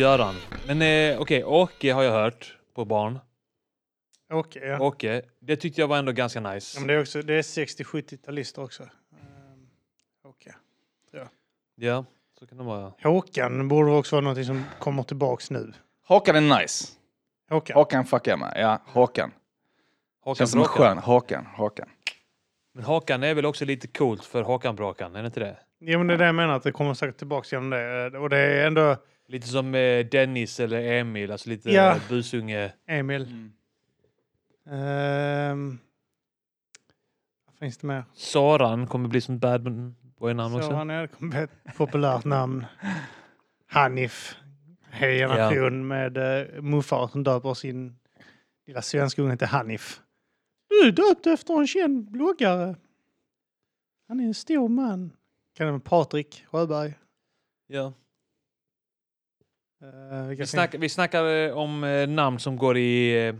Lars-Göran. Men eh, okej, Åke har jag hört på barn. Åke, ja. Åke, det tyckte jag var ändå ganska ja nice. men det är, också, det är 60-70-talister också. Ehm, Åke. Ja, så kan det vara. Håkan borde också vara något som kommer tillbaks nu. Håkan är nice. Håkan. Håkan fuckar jag med. Ja, Håkan. Håkan Känns som en Bråkan. skön Håkan. Håkan. Men Håkan är väl också lite coolt för Håkan Bråkan, är det inte det? Ja, men det är det jag menar, att det kommer säkert tillbaks genom det. Och det är ändå Lite som eh, Dennis eller Emil, alltså lite Ja. ja. busunge. Emil. Mm. Ehm, vad finns det mer? Soran kommer bli som bad boy-namn också. Är det kommer bli ett populärt namn. Hanif. Hel generation med uh, muffar som döper sin lilla svenska unge till Hanif. Du är döpt efter en känd bloggare. Han är en stor man. Kan det vara Patrik Sjöberg? Ja. Uh, Vi, snack, vi snackar eh, om eh, namn som går i,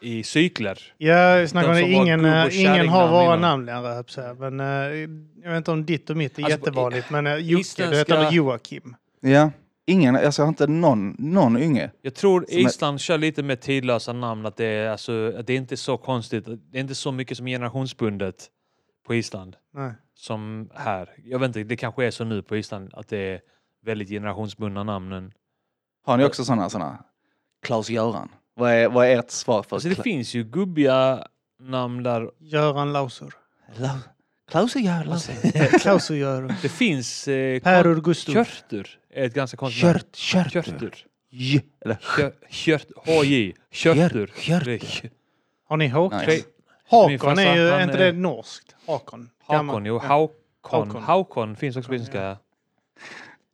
i cykler. Ja, vi snackar om De det. Ingen, ingen har våra namn längre. Men jag vet inte om ditt och mitt är Alltså, jättevanligt. Men uh, Jocke, isländska- du heter Joakim? Ja. Ingen, alltså jag har inte någon, någon yngre. Jag tror Som är- Island kör lite med tidlösa namn, att det, är, alltså, att det är inte är så konstigt. Det är inte så mycket som generationsbundet på Island Nej. som här. Jag vet inte, det kanske är så nu på Island att det är väldigt generationsbundna namnen. Har ni också sådana? såna? Klaus-Göran. Vad är, vad är ert svar för Alltså det Kla- finns ju gubbiga namn där. Göran Lausur. La-? Alltså, Klaus och Göran. Det finns... Eh, Per kon- Augustus. Körtur är ett ganska konstigt namn. Kört, kört. Körtur. J, eller Kör- Kört, HJ. Körtur. Kört. Det är- Har ni Håkon? Nice. Min Hakon farsa, är ju, han är inte är- det norskt? Hakon. Hakon, Gammal. jo. Ja. Haukon. Haukon. Haukon finns också på isländska.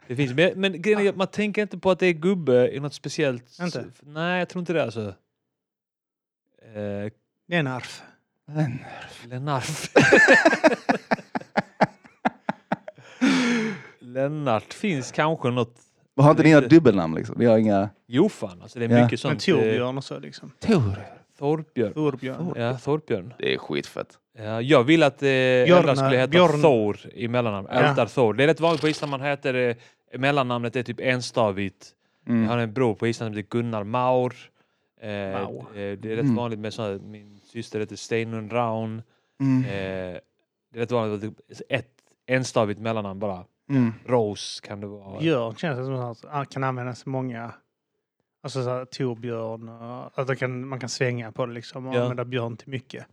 Det finns, men, men grejen är man tänker inte på att det är gubbe i något speciellt... Inte? Nej, jag tror inte det alltså. Eh, Lennarf. Lennart. Lennart finns kanske något... Har inte ni några dubbelnamn liksom? Ni har inga... Jo fan, alltså det är Ja. mycket Men sånt. eh, Torbjörn och så liksom. Tor. Thorbjörn. Torbjörn. Ja, Thorbjörn. Det är skitfett. Ja, jag vill att eh, Eldar skulle heta Björn. Thor i mellannamn. Ja. Eldar Thor. Det är rätt vanligt på Island man heter eh, mellannamnet är typ enstavigt. Jag har Mm. en bror på Island som heter Gunnar Maur. Eh, Maur. eh, det är rätt Mm. vanligt med sådana, min syster heter Steinun Raun. Mm. Eh, det är rätt vanligt att det- ett enstavigt mellannamn bara. Mm. Rose kan det vara. Björn känns det som att han kan användas många... Alltså så här, Torbjörn. och- Att det kan, man kan svänga på det liksom och Ja. använda Björn till mycket.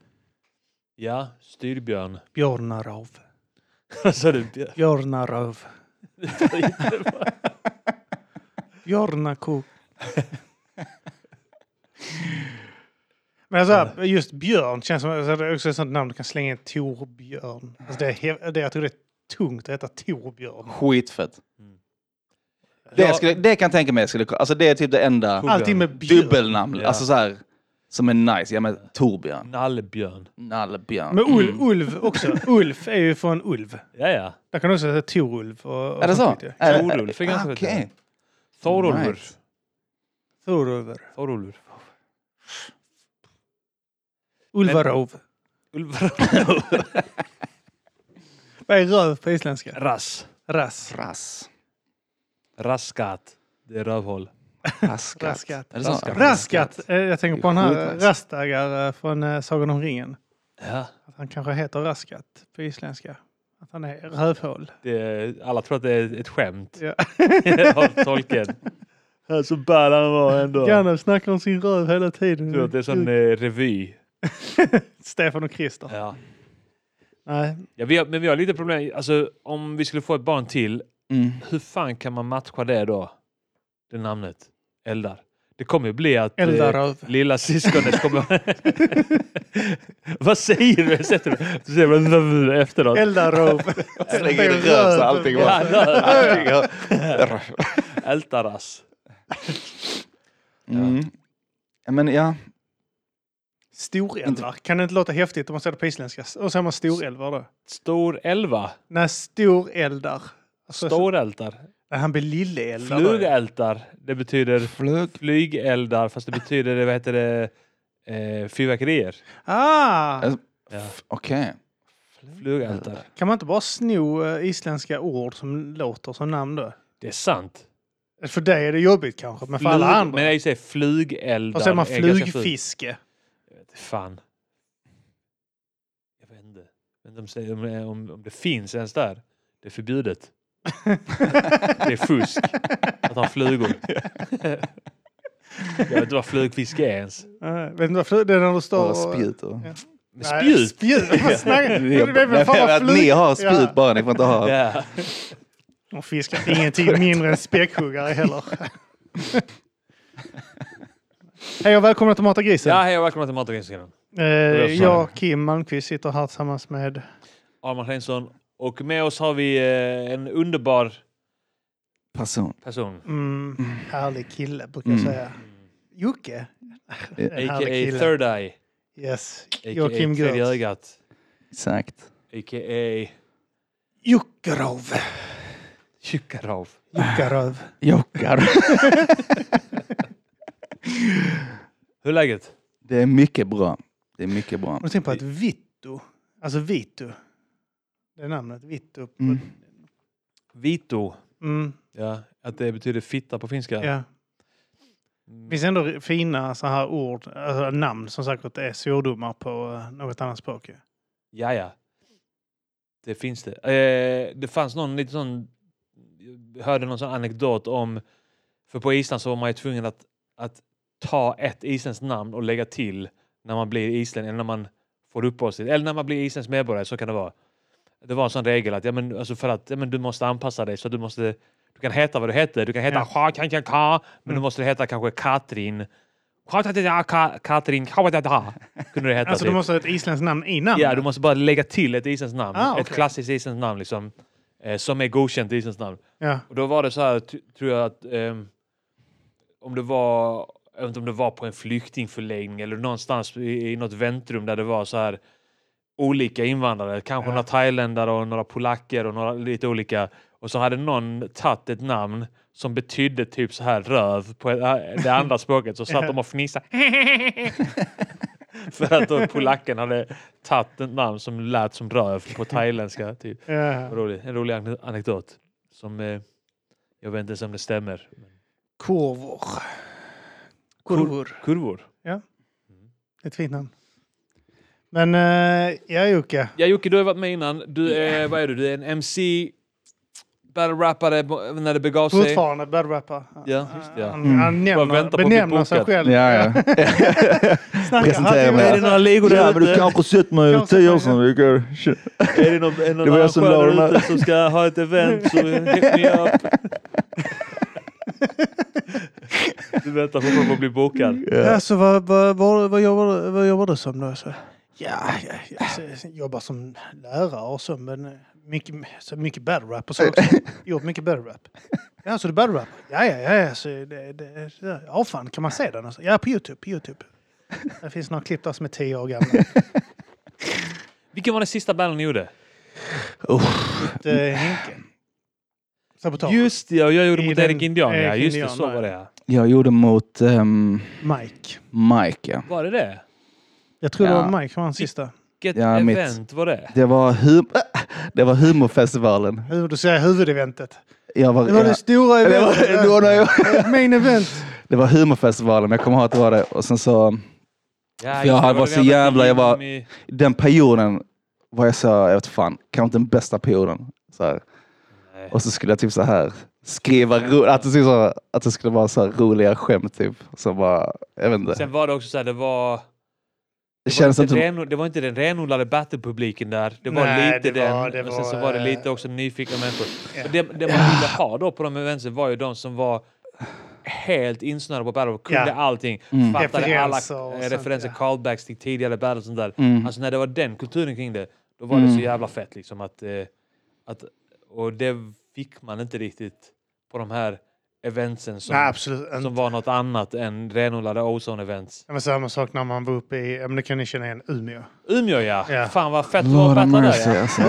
Ja, styrbjörn. Björnarov. Vad sa du? Björn? Björnarov. Björnakok. Men alltså, just Björn känns som alltså, det är också ett sånt namn du kan slänga in Torbjörn. Alltså, det är, det, jag tror det är tungt att heta Torbjörn. Skitfett. Mm. Det, skulle, det kan jag tänka mig. Skulle, alltså det är typ det enda. Allting med Björn. dubbelnamn. Ja. Alltså så här, som är nice. Ja men Torbjörn. Nallebjörn. Nallebjörn. Men Ul, Mm. Ulv också. Ulf är ju från Ulv. Ja, ja. Där kan du också heta Torulv. Och, och Är det så? sånt, vet jag. Är det- Torulf är ganska Okej. Thorolfur. Nice. Torulver. Thorolfur. Ulvarov. Ulvar. Vad är röv på isländska? Rass. Rass. Rass. Raskat. Det är rövhål. Raskat. Raskat. Är det så? Raskat. Raskat. Eh, Jag tänker på den här. Rastagar eh, från eh, Sagan om ringen. Ja. Att han kanske heter Raskat på isländska. Att han är rövhål. Det är, alla tror att det är ett skämt Ja. av tolken. Så bad han var ändå. Gandalf snackar om sin röv hela Jag tror tiden. att det är sån eh, revy. Stefan och Christer. Ja. Nej. Ja, vi har, men vi har lite problem. Alltså, om vi skulle få ett barn till, Mm. hur fan kan man matcha det då? Det namnet. Eldar. Det kommer ju bli att eh, lilla syskonet kommer... Vad säger du? Sätter Du säger efteråt. Eldaröv. Slänger in röv så allting Ja, bara... röv. allting har- Ältaras. Mm. Ja, Men ja. Storeldar. Kan det inte låta häftigt om man säger det på isländska? Och så säger man storälvar då. Stor elva. Nej, storeldar. Alltså, Storältar. Han blir lilleeldar. då. Flugältar. Det betyder Flög. flygeldar fast det betyder, vad heter det, eh, fyrverkerier. Ah! Alltså, Ja. Okej. Flugältar. Kan man inte bara sno eh, isländska ord som låter som namn då? Det är sant. För dig är det jobbigt kanske, men för alla Flug- andra. Men jag säger flugeldar. och så är man flugfiske. Jag vet fan. Jag vet inte. Inte om, säger- om, det- om, om det finns ens där. Det är förbjudet. Det är fusk att ha flugor. jag vet inte vad flugfiske är ens. Uh, vet inte vad flug... Det är när du står Och spjut och... Nej, spjut? Spjut? Vad snackar du? Flug- ni har spjut Ja. bara, ni får inte ha... Ja. Och fiskar ingenting mindre än späckhuggare heller. Hej och välkomna till Mata grisen. ja, hej och välkomna till Matagrisgrejen. Eh, jag Kim Malmqvist, sitter här tillsammans med... Arman Stensson. Och med oss har vi eh, en underbar Person. person. Mm, härlig kille, brukar Mm. jag säga. Jocke. En härlig A.k.a. kille. Third Eye. Yes. A.k.a. Joakim Tredje ögat. Exakt. A.k.a. Jockerov. Tjockarov. Jockarov. Jockar. Hur är läget? Det är mycket bra. Det är mycket bra. Har du tänkt på att Vittu, alltså Vitu, det är namnet, Vittu. Mm. Vito. Mm, Ja, att det betyder fitta på finska. ja. Mm. Det finns ändå fina så här ord, alltså namn som säkert är svordomar på eh, något annat språk. Ja, ja. Det finns det. Eh, det fanns någon lite sån... Jag hörde någon sån anekdot om... För på Island så var man ju tvungen att, att ta ett isländskt namn och lägga till när man blir islänning, eller när man får uppehållstillstånd, eller när man blir isländsk medborgare, så kan det vara. Det var en sån regel att, ja, men, alltså för att ja, men du måste anpassa dig så du måste du kan heta vad du heter. Du kan heta Ja. men du Mm. måste heta kanske Katrin. Katrin, kunde det heta. Alltså typ. du måste ha ett isländskt namn i namnet? Ja, du måste bara lägga till ett isländskt namn. Ah, Ett okej. klassiskt isländskt namn liksom. Eh, som är godkänt isländskt namn. Ja. Och då var det så här, tror jag att ehm, om det var, jag vet inte om det var på en flyktingförläggning eller någonstans i, i något väntrum där det var så här olika invandrare, kanske Ja. några thailändare och några polacker och några lite olika. Och så hade någon tagit ett namn som betydde typ så här röv på ett- det andra språket så satt Ja. de och fnissade. För att då polacken hade tagit ett namn som lät som röv på thailändska. Typ. ja. Rolig, en rolig ane- anekdot. Som eh, jag vet inte ens om det stämmer. Kurvor. Kurvor. Kurvor. Ett fint namn. Men uh, ja, Jocke. Ja Jocke, du har varit med innan. Du är, vad är du? Du är en MC, battle-rappare när det begav sig. Fortfarande battle-rappar. Ja, just det, ja. Mm. han nämner, benämner sig själv. Ja, ja. Presentera mig. Är det några ligor ja, där men du kanske sett mig tio år sedan. Är det någon, är det någon Det var jag som la arrangör där ute som ska ha ett event så hit me up. Du väntar på att bli bokad. Ja. så vad, vad, vad, vad, jobbar, vad jobbar du som då? Så, ja, ja, jag så- jobbar som lärare och så, men eh, mycket, så mycket battle rap och så också. Gjort mycket battle rap. Ja, så du battle rap? Ja, ja, ja, ja. Så det, det, ja, fan, kan man se den? Alltså? Ja, på Youtube, på Youtube. Det finns några klipp där som är tio år gamla. Vilken var den sista battlen ni gjorde? Mot eh, Henke. Sabotage. Just det, ja, jag gjorde I mot den- Erik Indian. Ja, just det, så var det. ja. Jag gjorde mot ehm, Mike. Mike. Ja. Var det det? Jag tror det var Mike som var den sista. Vilket Ja, mitt- event var det? Det var, hum det var humorfestivalen. Huvud, du säger huvudeventet. Jag var, Det var ja, det stora det var, eventet. det, var, när jag- Main event. det var humorfestivalen, jag kommer ihåg att det var det. Och sen så, Ja, För just jag det, var det så vi hade jävla- jag var- i- den perioden var jag så, jag vet fan, kanske inte den bästa perioden. Så här. Nej. Och så skulle jag typ så här skriva, ro, att, det, skulle så, att det skulle vara så här roliga skämt typ. Så bara, jag vet inte. Sen var det också så här, det var... Det Det, känns var inte inte... ren, det var inte den renodlade battlepubliken där. Det var Nej, lite det var- den. det och sen var, så var det eh, lite också nyfikna människor. Och det, det man ville ha då på de eventen var ju de som var helt insnöade på battle, kunde Ja. allting, Mm. fattade Referenser alla eh, sånt, referenser, ja. callbacks till tidigare battles och sånt där. Mm. Alltså när det var den kulturen kring det, då var det Mm. så jävla fett liksom att, eh, att... Och det fick man inte riktigt på de här eventsen som, Nej, som var något annat än renodlade Ozone-events. Var samma sak när man var uppe i, ja, men det kan ni känna igen, Umeå. Umeå ja. Ja. Fan vad fett det var att där ja. alltså.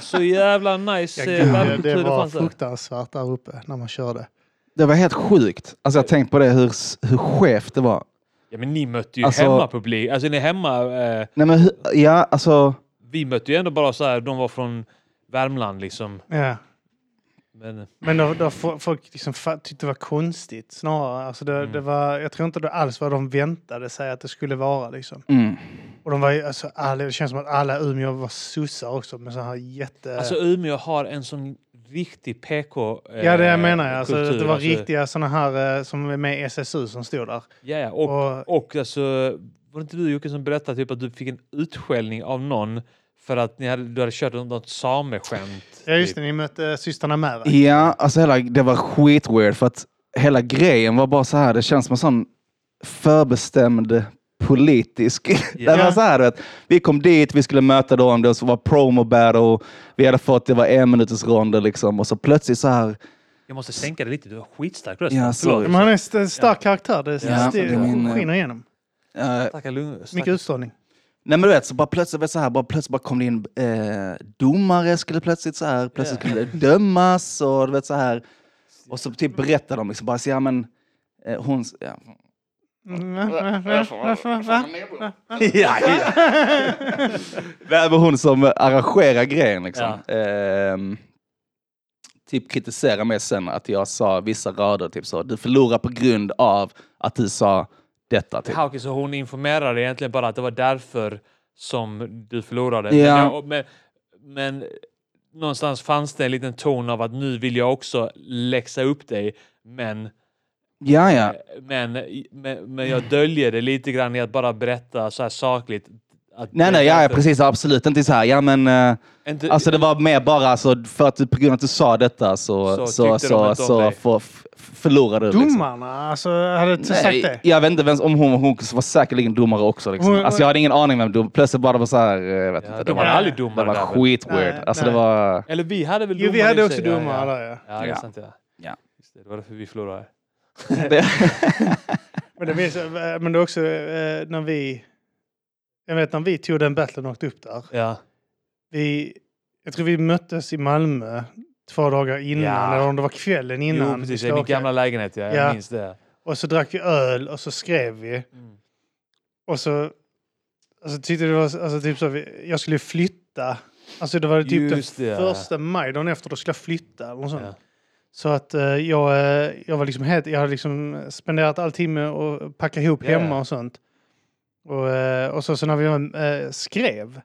Så jävla nice Ja, eh, gud, det det var fruktansvärt där uppe när man körde. Det var helt sjukt. Alltså jag har tänkt på det, hur, hur skevt det var. Ja men ni mötte ju Alltså- hemmapublik. Alltså ni hemma... Eh, Nej men ja, alltså. vi mötte ju ändå bara så här, de var från Värmland liksom. Ja. Men Men då, då fo- folk liksom tyckte det var konstigt snarare. Alltså det, Mm. det var, jag tror inte det alls vad de väntade sig att det skulle vara. Liksom. Mm. Och de var ju, alltså, alla, det känns som att alla Umeå var sossar också med så här jätte... alltså Umeå har en sån riktig PK eh, ja, det menar jag. Alltså, kultur. det var Alltså, riktiga sådana här eh, som är med i SSU som stod där. Ja, ja, och, Och, och alltså, var det inte du Jocke som berättade typ att du fick en utskällning av någon för att ni hade, du hade kört något sameskämt? ja, just typ. det. Ni mötte systrarna Mära. Ja, alltså hela, det var skitweird för att hela grejen var bara så här. Det känns som en sån förbestämd politisk. det Ja. var så här, vet, vi kom dit, vi skulle möta dem, det var promo battle, vi hade fått, det var en minuters ronder liksom och så plötsligt så här. Jag måste sänka det lite, du har skitstark röst. Ja, Förlåt. sorry. Men han är en stark karaktär. Det, Ja, det, det skiner igenom. lungor. Mycket utstrålning. Nej men du vet, så bara plötsligt, så här, bara plötsligt bara kom det in eh, domare skulle plötsligt så här, plötsligt Ja. skulle det dömas och du vet så här. Och så typ berättade de liksom bara så, ja men eh, hon, ja. Mm, ja, ja. Men hon som arrangerar grejen liksom. Ehm, typ kritiserar mig sen att jag sa vissa rader, typ så, du förlorar på grund av att du sa detta. Typ. Ja, okej, så hon informerade egentligen bara att det var därför som du förlorade. Ja. Men, men, någonstans fanns det en liten ton av att nu vill jag också läxa upp dig, men, Ja, ja. men, men, men jag döljer det lite grann i att bara berätta så här sakligt. Nej, nej, ja, ja, precis, absolut inte så här, ja men eh, Inte, Alltså det var mer bara alltså, för att på grund av att du sa detta så, Så så, de så, så, f- förlorade du. Liksom. Domarna, alltså, hade inte sagt det. jag vet inte vem, om hon, hon var säkerligen domare också. Liksom. Hon- Alltså, jag hade ingen aning vem dom, plötsligt bara det var så här, eh, jag vet Ja, inte. de Det var var, aldrig det domare var där, väl? skitweird. Alltså nej. det var... Eller vi hade väl Jo, vi domare hade också domare ja. där ja. Ja, det är Ja. sant. Ja. Ja. Just det, det var därför vi förlorade. det, Men det, finns, eh, men det är också eh, när vi... Jag vet när vi tog den battlen och åkte upp där. Ja. Vi, jag tror vi möttes i Malmö två dagar innan, Ja. eller om det var kvällen innan. Jo, precis. Det är min gamla lägenhet. Ja. Jag Ja. minns det. Och så drack vi öl och så skrev vi. Mm. Och så alltså, tyckte det var alltså, typ så, jag skulle flytta. Alltså det var typ Just det, den ja. första maj, dagen efter, då skulle jag flytta. Något sånt. Ja. Så att eh, jag, eh, jag var liksom helt, jag hade liksom spenderat all med att packa ihop ja. hemma och sånt. Och, eh, och så, så när vi eh, skrev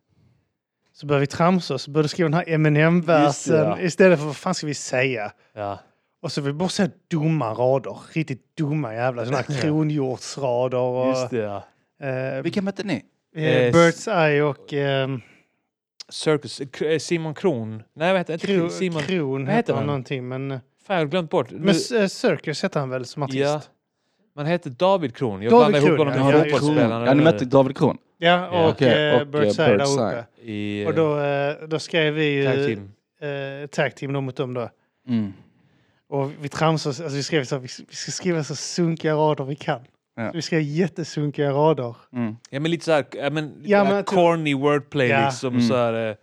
så började vi tramsa och så började skriva den här Eminem-versen ja. istället för vad fan ska vi säga? Ja. Och så vi bara säga dumma rader, riktigt dumma jävla sådana här kronhjortsrader. Och, Just det, ja. eh, vilka mötte ni? eh, Eh, Bird's Eye och eh, Circus. Eh, Simon Kron. Nej, vad heter inte Kro, Simon? Kron vad heter han någonting. Men, Fan, jag har glömt bort. Men eh, Circus heter han väl som artist? ja. Man heter David Kron. Jag David blandar ihop honom ja. med Ja, fotbollsspelaren. Ja, ni mötte David Kron? Ja, och. Okej, eh, och, Bird's eh, Eye där uppe. I Och då, eh, då skrev vi ju tag team. eh, tag team då mot dem då. Mm. Och vi tramsade, alltså vi skrev så vi ska skriva så sunkiga rader vi kan. Ja. Vi skrev jättesunkiga rader. Mm. Ja, men lite så här, ja, men, Ja, men tror- corny wordplay Ja. liksom. Mm. Så här, eh,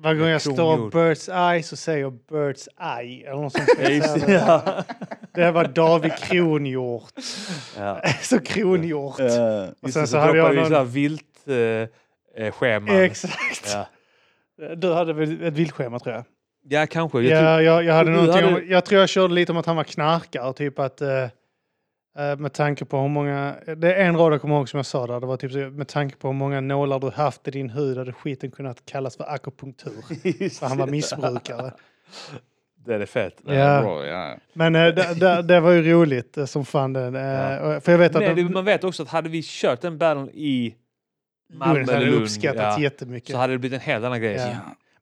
Varje gång jag står. Bird's Eye så säger jag Bird's Eye. Eller något sånt. ja, det. Ja. Det var David Kronhjort. Ja. så Kronhjort. Eh, Och sen det, så så hade jag vi så någon... vilt eh, eh, schema. Exakt. Ja. Du hade väl ett vildschema tror jag. ja, kanske. Jag tror, Ja, jag, jag, hade Du någonting hade- om, jag tror jag körde lite om att han var knarkare. Typ att, eh, med tanke på hur många... Det är en rad jag kommer ihåg som jag sa där. Det var typ så, med tanke på hur många nålar du haft i din hud hade skiten kunnat kallas för akupunktur. Just För han var det. missbrukare. Det är fett. Ja. bra, ja. Men eh, det, det, det var ju roligt eh, som fan det. Eh, Ja. För jag vet att Nej, det, de, man vet också att hade vi kört den battlen i Malmö Lund eller hade Lund uppskattats ja, jättemycket. så hade det blivit en helt annan grej. Ja.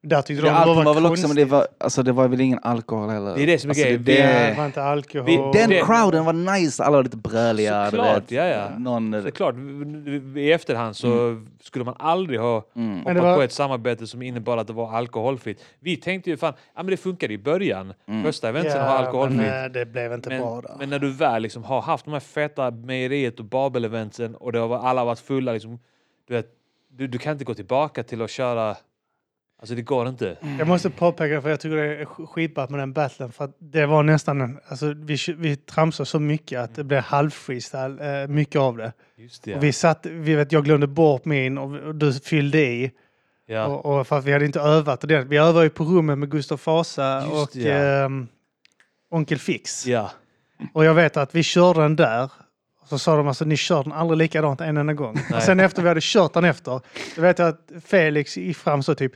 Där tyckte Det, de det allt var, var väl också, men det konstigt. var, alltså, det var väl ingen alkohol heller. Det är det som är alltså, grejen. det, det, det var inte alkohol. Vi- Den Det- crowden var nice, alla var lite bröliga. Såklart, ja, ja. Någon, Det är klart, v- v- i efterhand så skulle man aldrig ha mm. Hoppat var- på ett samarbete som innebar att det var alkoholfritt. Vi tänkte ju fan, ja men det funkade i början. Mm. Första eventen har alkoholfritt. men eh, det blev inte bra Men, där. men när du väl liksom har haft de här feta mejeriet och Babel-eventen och det har, alla varit fulla, liksom, du, vet, du, du kan inte gå tillbaka till att köra... Alltså det går inte. Jag måste påpeka för jag tycker det är sk- skitbra med den battlen för att det var nästan en, alltså vi, vi tramsade så mycket att det blev halv freestyle, eh, mycket av det. Just det. Och vi satt, vi vet, jag glömde bort min och, och du fyllde i. Ja. Och, och för att vi hade inte övat ordentligt. Vi övade ju på rummet med Gustav Fasa Just och ja. ehm, Onkel Fix. ja. Och jag vet att vi körde den där. Så sa de alltså ni kör den aldrig likadant en enda gång. Nej. Och sen efter vi hade kört den efter. Då vet jag att Felix gick fram så typ.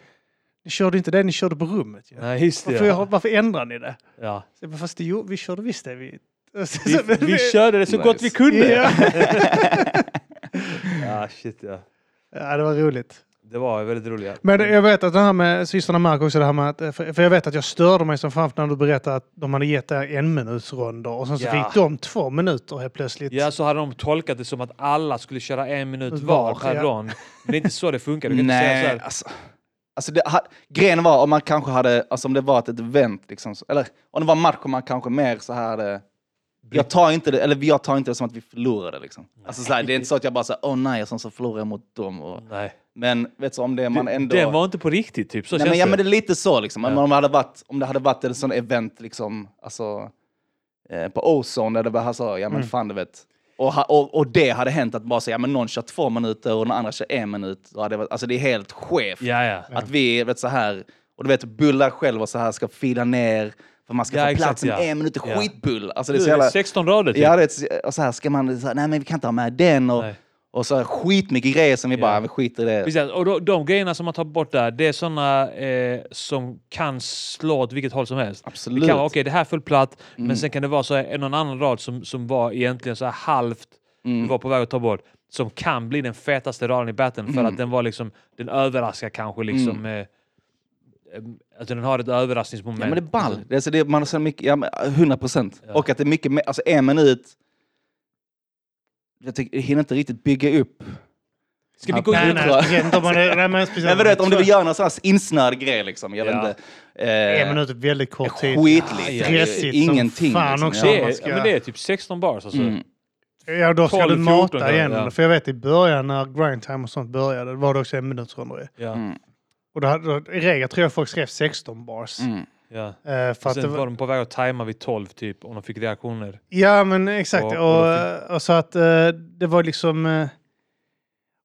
Ni körde inte det ni körde på rummet. ju. Nej, just det. Varför, Ja. varför ändrar ni det? Ja. Så Fast det, jo, vi körde visst det. Vi, Vi, vi körde det så Nice. gott vi kunde. Ja. Ja, shit ja. ja, det var roligt. Det var väldigt roligt. Men jag vet att det här med systrarna Mark också, det här med att, för jag vet att jag störde mig som fan när du berättade att de hade gett det en minutsronder och sen så Ja. fick de två minuter helt plötsligt. Ja, så hade de tolkat det som att alla skulle köra en minut Var, var per ja. rond. Men det är inte så det funkar. Du kan inte säga så Nej, här. alltså. Alltså det, ha, grejen var om man kanske hade, alltså om det var ett event, liksom, eller om det var match och man kanske mer så här hade, jag tar inte det, eller jag tar inte det som att vi förlorade liksom. Alltså så här, det är inte så att jag bara säger åh nej, och sen så förlorar jag mot dem. Och, Nej. men vet du, om det man ändå... Den var inte på riktigt, typ. Så nej, känns men, ja, det. men det är lite så liksom. Men Ja. om, det hade varit, om det hade varit ett sånt event liksom, alltså, eh, på Ozone där det bara så, ja men Mm. fan du vet. Och, ha- och, och det hade hänt att bara säga, ja men någon kör två minuter och den andra kör en minut. Det alltså det är helt skevt. Ja, ja. Att vi, vet så här, och du vet bullar själv och så här ska fila ner för man ska Ja, få exakt, plats med ja. en minut. Ja. Skitbull! Alltså det är så jävla... 16 rader typ. Ja, det är, och så här ska man, så här, nej men vi kan inte ha med den och, Nej. Och så skitmycket grejer som vi bara, vi skiter i det. Precis, och de, de grejerna som man tar bort där, det är sådana eh, som kan slå åt vilket håll som helst. Absolut. Det kan vara okej, det här är fullt platt, Mm. men sen kan det vara så här, någon annan rad som, som var egentligen så här halvt, Mm. var på väg att ta bort, som kan bli den fetaste raden i battlen för Mm. att den var liksom, den överraskar kanske liksom, eh, eh, alltså den har ett överraskningsmoment. Ja men det är ball. Det är, så det, man har så mycket, ja, men 100 procent. Ja. Och att det är mycket alltså en minut, jag tycker, jag hinner inte riktigt bygga upp. Ska vi gå in nej, om man nej, men speciellt Nej, men du vet, om du vill göra någon sån här insnöad grej liksom, jag Ja. vet inte. Eh, En minut är väldigt kort tid. Ja. Stressigt Ingenting. som fan liksom, också. ja. Det är, ska- ja, men det är typ 16 bars alltså. Mm. Ja, då ska 12, du 14 mata då, igen. ja. För jag vet i början när grindtime och sånt började, var det också en minutsrundor. Ja, Mm. Och då, då, i regel tror jag folk skrev 16 bars. Mm. Ja. Eh, för Och sen var var, de på väg att tajma vid 12 typ, om de fick reaktioner. ja men exakt. Och- Och, och och, så att eh, det var liksom... eh,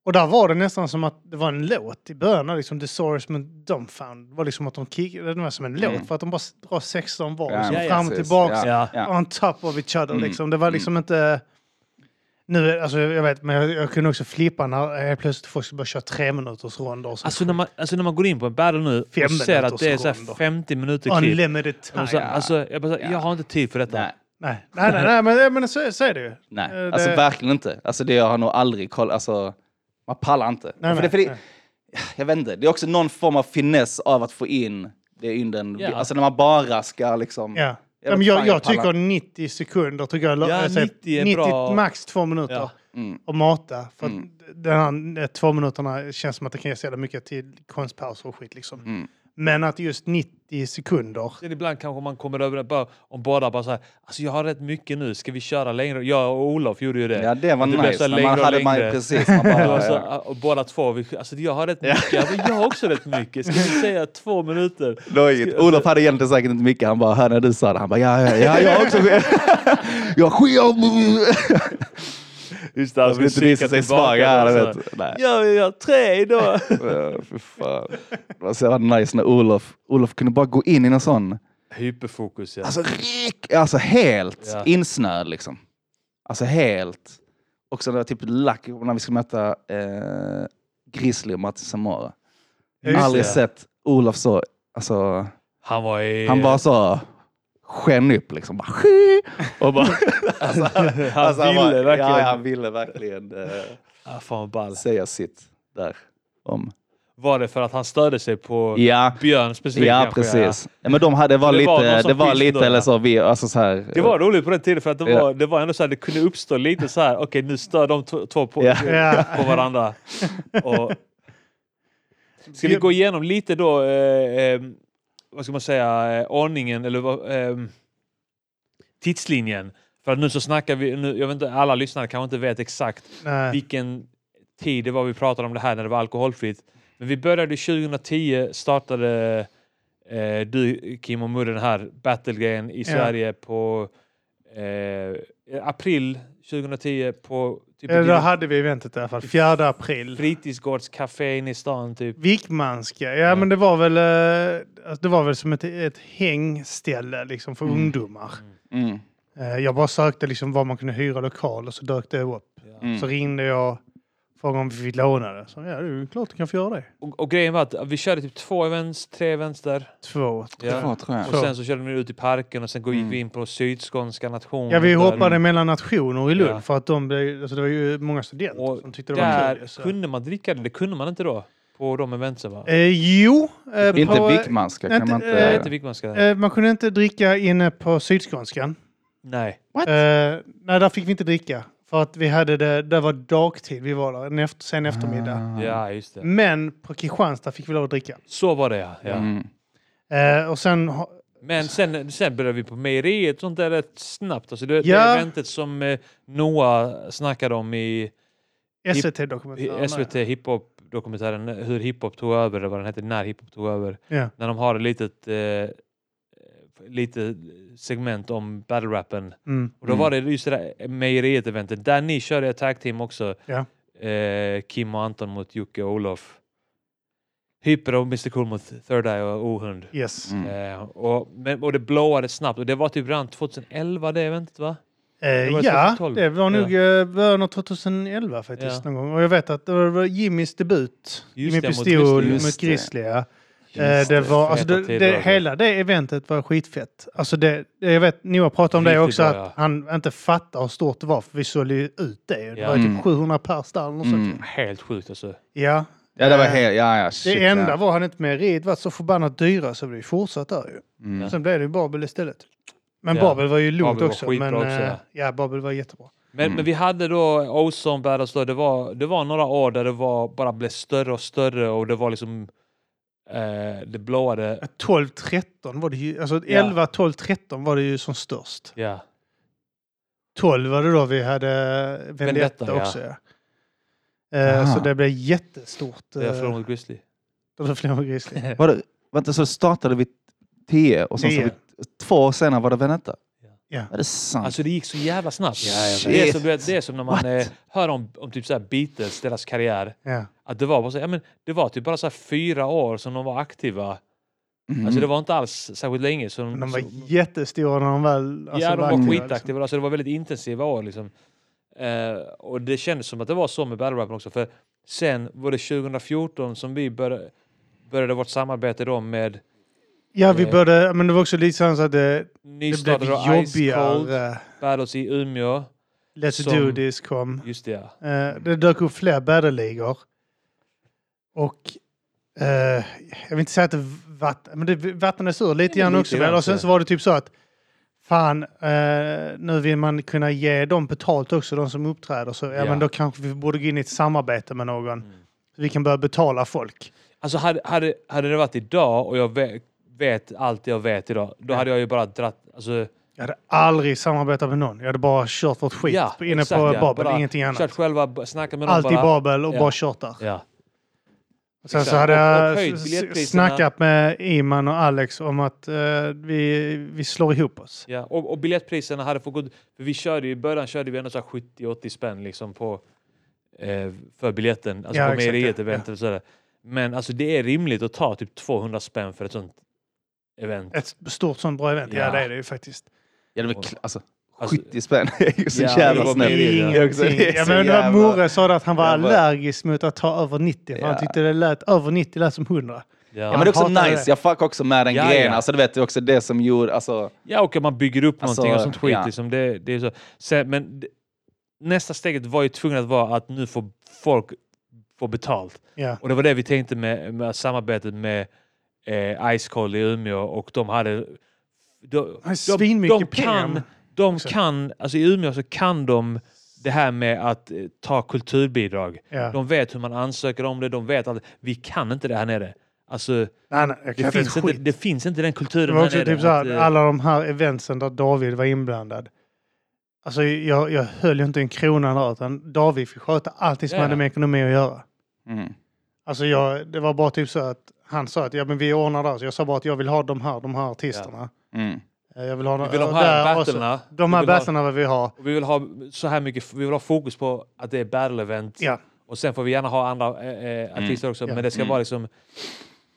och där var det nästan som att det var en låt i början. Liksom The Source men Dumbfound. Det var liksom att de kickade, det var som en Mm. låt för att de bara drar 16 var Ja, liksom, ja, fram och precis. tillbaka. Ja. Ja. On top of each other Mm. liksom. Det var liksom inte... Nu, alltså jag vet, men jag, jag kunde också flippa när helt plötsligt folk skulle börja köra tre minuters ronder. och så Alltså när, man, alltså när man går in på en battle nu Fem och ser att det är så här ronder. 50 minuter klipp. Unlimited time. Och så, alltså, jag, bara, så här, jag har inte tid för detta. Nej. Nej, nej, nej, nej men, men så, så är det ju. Nej, Eh, alltså det- verkligen inte. Alltså det har jag nog aldrig kollat, alltså man pallar inte. Nej, för nej, det, för det, nej. jag vet inte, det är också någon form av finess av att få in det in den, Ja. alltså när man bara ska liksom... Ja. Jag Ja, men jag, jag tycker 90 sekunder, tycker jag, Ja, jag säger 90 är bra. max två minuter Ja. Mm. att mata. För Mm. den här eh, två minuterna känns som att det kan ge så mycket till konstpauser och skit liksom. Mm. Men att just 90 sekunder. Sen ibland kanske man kommer över det bara, om båda bara så här, alltså jag har rätt mycket nu, ska vi köra längre? Jag och Olof gjorde ju det. Ja det var Det så nice, när man hade man längre. precis, man bara, var så, ja. och båda två, vi, alltså jag har rätt mycket. Jag, bara, jag har också rätt mycket. Ska vi säga två minuter? Nöjigt. Olof hade egentligen säkert inte mycket, han bara, hör när du sa det, han bara, ja, ja, ja, jag har också Jag skit Just det, Han vill inte visa sig svag, ja, det vet. Nej. Ja, tre idag. Ja, Fy fan. Det var så jävla nice när Olof, Olof kunde bara gå in i någon sån, Hyperfokus ja. alltså, rik, alltså helt Ja. insnöad liksom. Alltså helt. Också när typ lack när vi skulle möta eh, Grizzly och Martin Samora. Ja, just Aldrig det. sett Olof så, alltså, han var i... han bara så sken upp liksom. Bara, och bara, han alltså, ville bara, verkligen. Ja, han ville verkligen eh, Ah, fan ball. säga sitt där. Om. Var det för att han störde sig på Ja, Björn specifikt? ja kanske, precis. Ja, men de hade, var Det var lite, som det var lite då, eller så, vi, alltså så här. Det var roligt på den tiden för att det Ja. var, det var ändå så här, det kunde uppstå lite så här, okej nu stör de två på, Ja. På varandra. Och, ska vi gå igenom lite då, eh, eh, vad ska man säga, eh, ordningen eller vad, eh, tidslinjen. För att nu så snackar vi, nu, jag vet inte, alla lyssnare kanske inte vet exakt Nej. vilken tid det var vi pratade om det här när det var alkoholfritt. Men vi började 2010, startade eh, du Kim och Murre den här battlegrejen i Ja. Sverige på eh, april 2010 på typ ett Då hade vi eventet i alla fall. 4 april. fritidsgårdscafé inne i stan typ. Vikmanska. Ja, Ja. men det var väl, eh, det var väl som ett, ett hängställe liksom, för Mm. ungdomar. Mm. Eh, Jag bara sökte liksom var man kunde hyra lokal och så dök det upp. Mm. Så ringde jag frågade om vi fick låna det. Så ja, det är klart du kan få göra det. Och, och grejen var att vi körde typ två events, tre events där. Två. Ja. Två, tror jag. Och sen så körde vi ut i parken och sen gick Mm. vi in på Sydskånska nationen. Ja, vi där. hoppade mellan nationer i Lund Ja. för att de blev, alltså det var ju många studenter Och som tyckte det var Där kul. Så. kunde man dricka det, det kunde man inte då. På de eventsen va? Eh, jo, eh, Inte Wickmanska kan inte- man eh, inte... inte Vikmanska. eh, man kunde inte dricka inne på Sydskånskan. Nej. What? Eh, nej, där fick vi inte dricka. För att vi hade det, det var dagtid vi var där, en efter, sen eftermiddag. Ah. Ja, just det. Men på Kristianstad fick vi lov att dricka. Så var det ja. ja. Mm. Eh, och sen, ha- Men sen, sen började vi på mejeriet sånt där rätt snabbt. Alltså det, Ja. det eventet som eh, Noah snackade om i, SVT-dokumentären. SVT hiphop-dokumentären Hur hiphop tog över, eller vad den heter, När hiphop tog över. Ja. När de har ett litet, eh, litet segment om battle-rappen. Mm. Och då Mm. var det just det där mejeriet-eventet där ni körde tag team också. Ja. Eh, Kim och Anton mot Jocke och Olof. Hyper och Mr Cool mot Third Eye och Ohund. Yes. Mm. Eh, och, men, och det blåade snabbt och det var typ redan 2011 det eventet va? Eh, var ja, 2012. det var nog Ja. eh, början av 2011 faktiskt. Ja. Någon gång. Och jag vet att det var Jimmys debut. Just Jimmy det, mot Pistol mot det. Grizzly. Ja. Eh, det var, alltså det, det, hela det eventet var skitfett. Alltså det, det- jag vet, Noah pratade om det Riktigt också, bra, att ja. han inte fattar hur stort det var, för vi sålde ju ut det. Det Ja. var Mm. typ 700 pers där. eller. Mm. Helt sjukt alltså. Ja. Ja, det var Eh, helt... Ja, ja, shit, Det enda ja. var han inte med riet var så förbannat dyra så vi fortsatt där ju. Mm. Sen blev det ju Babel istället. Men Ja. Babel var ju lugnt också. Men, också, eh, ja. ja, Babel var jättebra. Men, Mm. men vi hade då Ozone Battles då, det var, det var några år där det var, bara blev större och större och det var liksom eh, det blåade. 12, 13 var det ju, alltså Ja. 11, 12, 13 var det ju som störst. Ja. 12 var det då vi hade Vendetta, Vendetta, ja. också. Ja. Eh, Aha. så det blev jättestort. Jag eh, förlorade mot Grizzly. Var det fler med Grizzly. Var det, vänta, så startade vi 10 och sen så 10. vi, två år senare var det Veneta? Ja. Är det sant? Alltså det gick så jävla snabbt. Det, är som, vet, det är som när man eh, hör om, om typ så här Beatles, deras karriär. Ja. Att det var, bara så, ja, men det var typ bara så här fyra år som de var aktiva. Mm. Alltså det var inte alls särskilt länge. Så Men de var så- jättestora när de väl alltså, ja, de var aktiva, skitaktiva. Alltså det var väldigt intensiva år. Liksom. Eh, och det kändes som att det var så med battle också. För sen var det 2014 som vi började, började vårt samarbete då med Ja, vi Eh. började, men det var också lite så att det, det blev jobbigare. Battles i Umeå. Let's Som- do this kom. Just det ja. Eh, det dök upp fler battle-ligor. Och eh, jag vill inte säga att det, vatt, men det vattnades ur lite grann också. väl? Och sen så. så var det typ så att fan, eh, nu vill man kunna ge dem betalt också, de som uppträder. Så ja, Ja. men då kanske vi borde gå in i ett samarbete med någon. Mm. Så vi kan börja betala folk. Alltså hade, hade, hade det varit idag och jag vet, allt jag vet idag, då Ja. hade jag ju bara dratt... Alltså, Jag hade aldrig samarbetat med någon. Jag hade bara kört vårt skit Ja, inne exakt, på ja. Babel, Bara ingenting annat. kört själva, snackat med dem Allt i. Babel och Ja. bara kört där. Ja. Sen Exakt. så hade Och- och jag snackat med Iman och Alex om att eh, vi, vi slår ihop oss. Ja, och, och biljettpriserna hade fått gå... För vi körde ju, i början körde vi ändå så här 70-80 spänn liksom på, eh, för biljetten. Alltså Ja, på mejeriet ja. eventet och sådär. Men alltså det är rimligt att ta typ 200 spänn för ett sånt event. Ett stort sånt bra event. Ja, Ja. det är det ju faktiskt. Ja, det var alltså, Alltså- 70 spänn är ju så Ja, jävla snällt. ja. Men jävla- Morre sa att han var allergisk mot att ta över 90. För Ja. Han tyckte det lät, över 90 lät som 100. Ja. Ja, men det är också nice. det. Jag fuck också med den Ja, grejen. ja. Alltså, du vet, det är också det som gjorde... Alltså, Ja, och att man bygger upp Alltså, någonting och sånt skit. ja. Liksom, det, det är så. Sen, men det, nästa steget var ju tvungen att vara att nu får folk få betalt. Ja. Och det var det vi tänkte med, med samarbetet med eh, Ice Cold i Umeå och de hade... De, de pengar. kan, de kan, alltså i Umeå så kan de det här med att eh, ta kulturbidrag. Ja. De vet hur man ansöker om det, de vet att vi kan inte det här nere. Alltså, Nej, nej, det, finns inte, det finns inte den Det kulturen var här också nere. typ så här, att, eh, alla de här eventsen där David var inblandad. Alltså jag, jag höll ju inte en krona där utan David fick sköta allting som Ja. hade med ekonomi att göra. mm. Alltså jag, det var bara typ så att han sa att ja, men vi ordnar det. Så jag sa bara att jag vill ha de här, de här artisterna. Mm. Eh, Jag vill ha Vi vill ha och de här battlerna. De Vi här ha- battlerna vill vi ha. Och vi vill ha så här mycket, vi vill ha fokus på att det är battle event. Ja. Och sen får vi gärna ha andra eh, artister också, Ja. men det ska Mm. vara liksom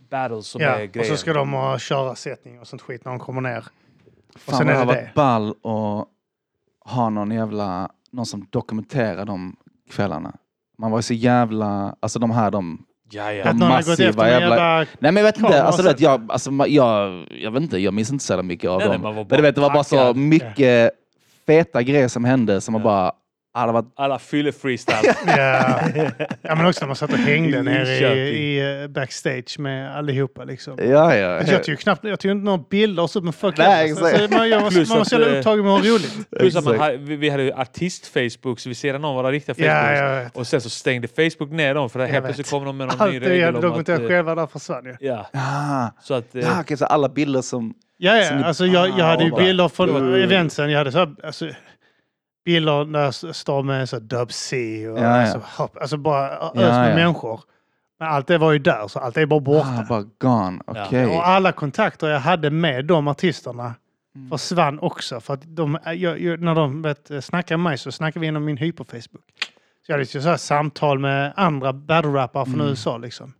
battles som ja. är Och grejen. så ska de uh, köra sättning och sånt skit när de kommer ner. Och Fan sen vad är det hade det. varit ball och ha någon jävla, någon som dokumenterar de kvällarna. Man var ju så jävla, alltså de här de, Ja, ja. Att någon har gått efter jävla- jävla... nej men jag vet inte, alltså, vet, jag, alltså, jag, jag vet inte, jag minns inte så mycket av Nej, dem. Men du vet, det var bara så mycket feta grejer som hände som man Ja. bara, ah, det var, Alla fyller freestyle. Ja. ja, men också när man satt och hängde I nere i, i eh, backstage med allihopa liksom. ja ja. Alltså, jag tog ju knappt, jag tog inte några bilder och så, men fuck Nej, alltså, man, jag var, Plus man var så jävla eh, upptagen med att ha roligt. Plus att man hade, vi hade ju artist-Facebook, så vi ser om våra riktiga Ja, Facebook. jag vet. Och sen så stängde Facebook ner dem för helt plötsligt kom de med någon Allt ny det jag regel hade om att... dokumenterat eh, själva där försvann ju. Ja, Ah, så att... eh, ja, okej, så alla bilder som, Ja, ja. Alltså, jag, jag hade ju Ah, bilder från eventsen. Jag hade så här, alltså, bilder där jag står med så Dub C och Ja, ja. Alltså, hopp, alltså bara ös Ja, med ja. människor. Men allt det var ju där, så allt är bara borta. ah, bara gone, Ja. okej. Och alla kontakter jag hade med de artisterna Mm. försvann också. För att de, jag, jag, när de vet, snackade med mig så snackade vi genom min hyper-Facebook. Så jag hade ju så här samtal med andra battle-rappare från Mm. USA liksom.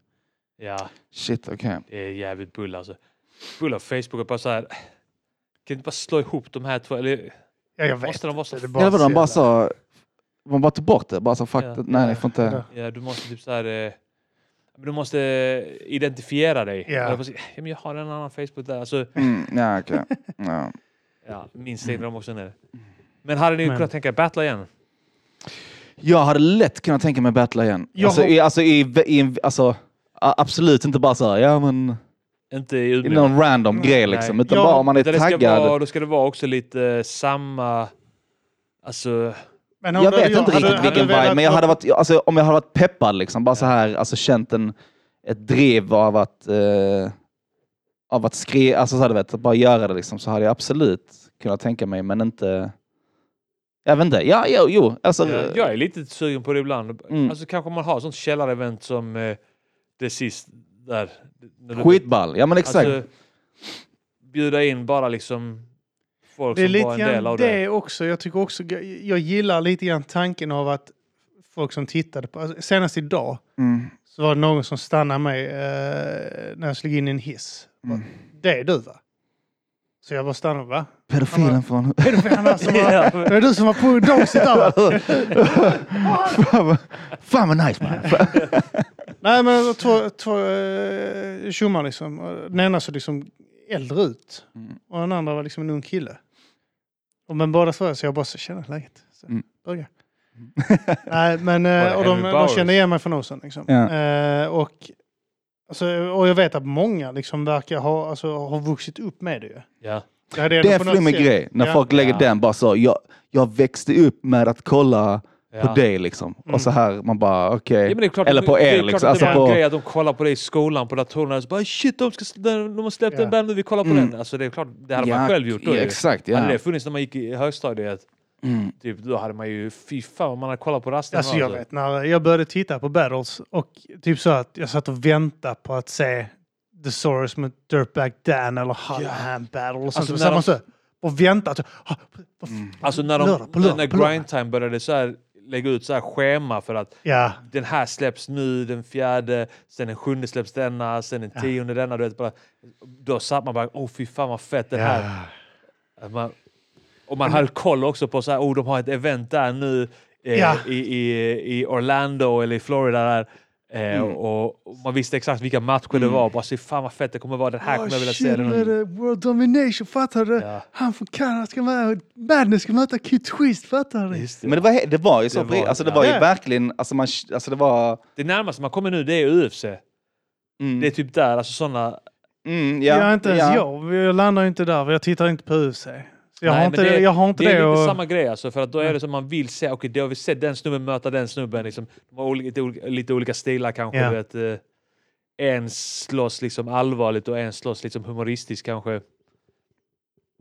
ja, Shit, okej. det är jävligt bull alltså. Bull av Facebook och bara så här... Kan du inte bara slå ihop de här två? Eller Ja, jag vet. måste de vara så... Det är Ja, bara vadå, de så bara sa, man bara tog bort det, bara så fuck Ja. nej, ni får inte. Ja, du måste typ så här... eh, Du måste identifiera dig. Så, ja, men jag har en annan Facebook där. Alltså, Mm, ja, okej. Ja. ja, min de också ner. Men hade ni Men- kunnat tänka er battla igen? Jag hade lätt kunnat tänka mig battla igen. Jag Alltså, har- i, alltså, i, i, alltså, absolut inte bara så här, ja men, Inte i i Umeå? någon random Nej. grej liksom. Utan Ja, bara om man är taggad. vara, då ska det vara också lite eh, samma... Alltså... Men Jag vet inte hade- riktigt hade vilken vibe, men jag hade varit, alltså, om jag hade varit peppad liksom, bara så här, alltså känt en, ett driv av att, eh, av att skriva, alltså så hade vet, att bara göra det liksom, så hade jag absolut kunnat tänka mig, men inte, jag vet inte, ja, jo, jo alltså, Jag, jag är lite sugen på det ibland. Mm. Alltså kanske man har sånt källarevent som eh, det sist där. skitball, ja men exakt. Alltså, bjuda in bara liksom folk Det är som lite var en del av det. det. också. Jag tycker också, jag gillar lite grann tanken av att folk som tittade på, alltså, senast idag mm. så var det någon som stannade mig eh, när jag slog in i en hiss. Mm. Det är du va? Så jag bara stannade, va? Pedofilen från... Är det var, du som var på dogset där va? fan vad nice man. Nej men två, två eh, tjommar liksom. Den ena såg liksom äldre ut. Mm. Och den andra var liksom en ung kille. Och men båda två, så jag bara så känner läget. Så, Mm. börja. Nej men, Var eh, det och de, Henry de Bowers? kände igen mig från nosen liksom. Ja. Eh, och, alltså, och jag vet att många liksom verkar ha, alltså, har vuxit upp med det ju. Ja. Det, hade Det är på en något flummig sätt- grej, när Ja. folk lägger Ja. den bara så, jag, jag växte upp med att kolla Ja. på dig liksom. Mm. Och så här, man bara okej. Ja, det är klart, Eller på det är er, klart liksom. att det Alltså var en på- grej att de kollar på det i skolan på datorerna och så bara shit, de, ska, de, de har släppt Ja. en band nu, vi kollar på Mm. den. Alltså det är klart, det hade man själv gjort då. ja. Exakt, ja. Hade det funnits när man gick i högstadiet, Mm. typ, då hade man ju, fy fan vad man hade kollat på rasten. Alltså jag vet när jag började titta på battles och typ så att jag satt och väntade på att se The Source med Dirtbag Dan eller Hullahan battle och sånt. Alltså och när så de- man så, och vänta. Alltså, på- Mm. Alltså när, de, Lördag, på lördag, när lördag. Grindtime började så här, lägga ut så här schema för att Ja, den här släpps nu, den fjärde, sen den sjunde släpps denna, sen den tionde denna. Du vet, bara, då satt man bara, åh fy fan vad fett den här. Man, och man höll koll också på så här, oh, de har ett event där nu eh, i, i, i Orlando eller i Florida. Där, eh, Mm. och, och man visste exakt vilka matcher det Mm. var. Bara, så, fan vad fett det kommer vara, den här kommer jag vilja se. Den, det World Domination, fattar du? ja, Han från Kanada ska med, Madness ska möta Kid Twist, fattar du? det. Men det var, det var ju så, Det var- alltså det ja. var ju Ja. verkligen, alltså man, alltså det var... det närmaste man kommer nu det är UFC. Mm, Det är typ där, alltså sådana mm, Ja, ja, inte ens ja. jag. Jag landar ju inte där, för jag tittar inte på UFC. Jag, Nej, har, inte det- det, jag har inte Det det. är lite och- samma grej alltså, för att då är det som man vill se, okej då har vi sett den snubben möta den snubben, liksom, de har olika, lite, olika, stilar kanske. Du vet, eh, en slåss liksom allvarligt och en slåss liksom humoristiskt kanske. Det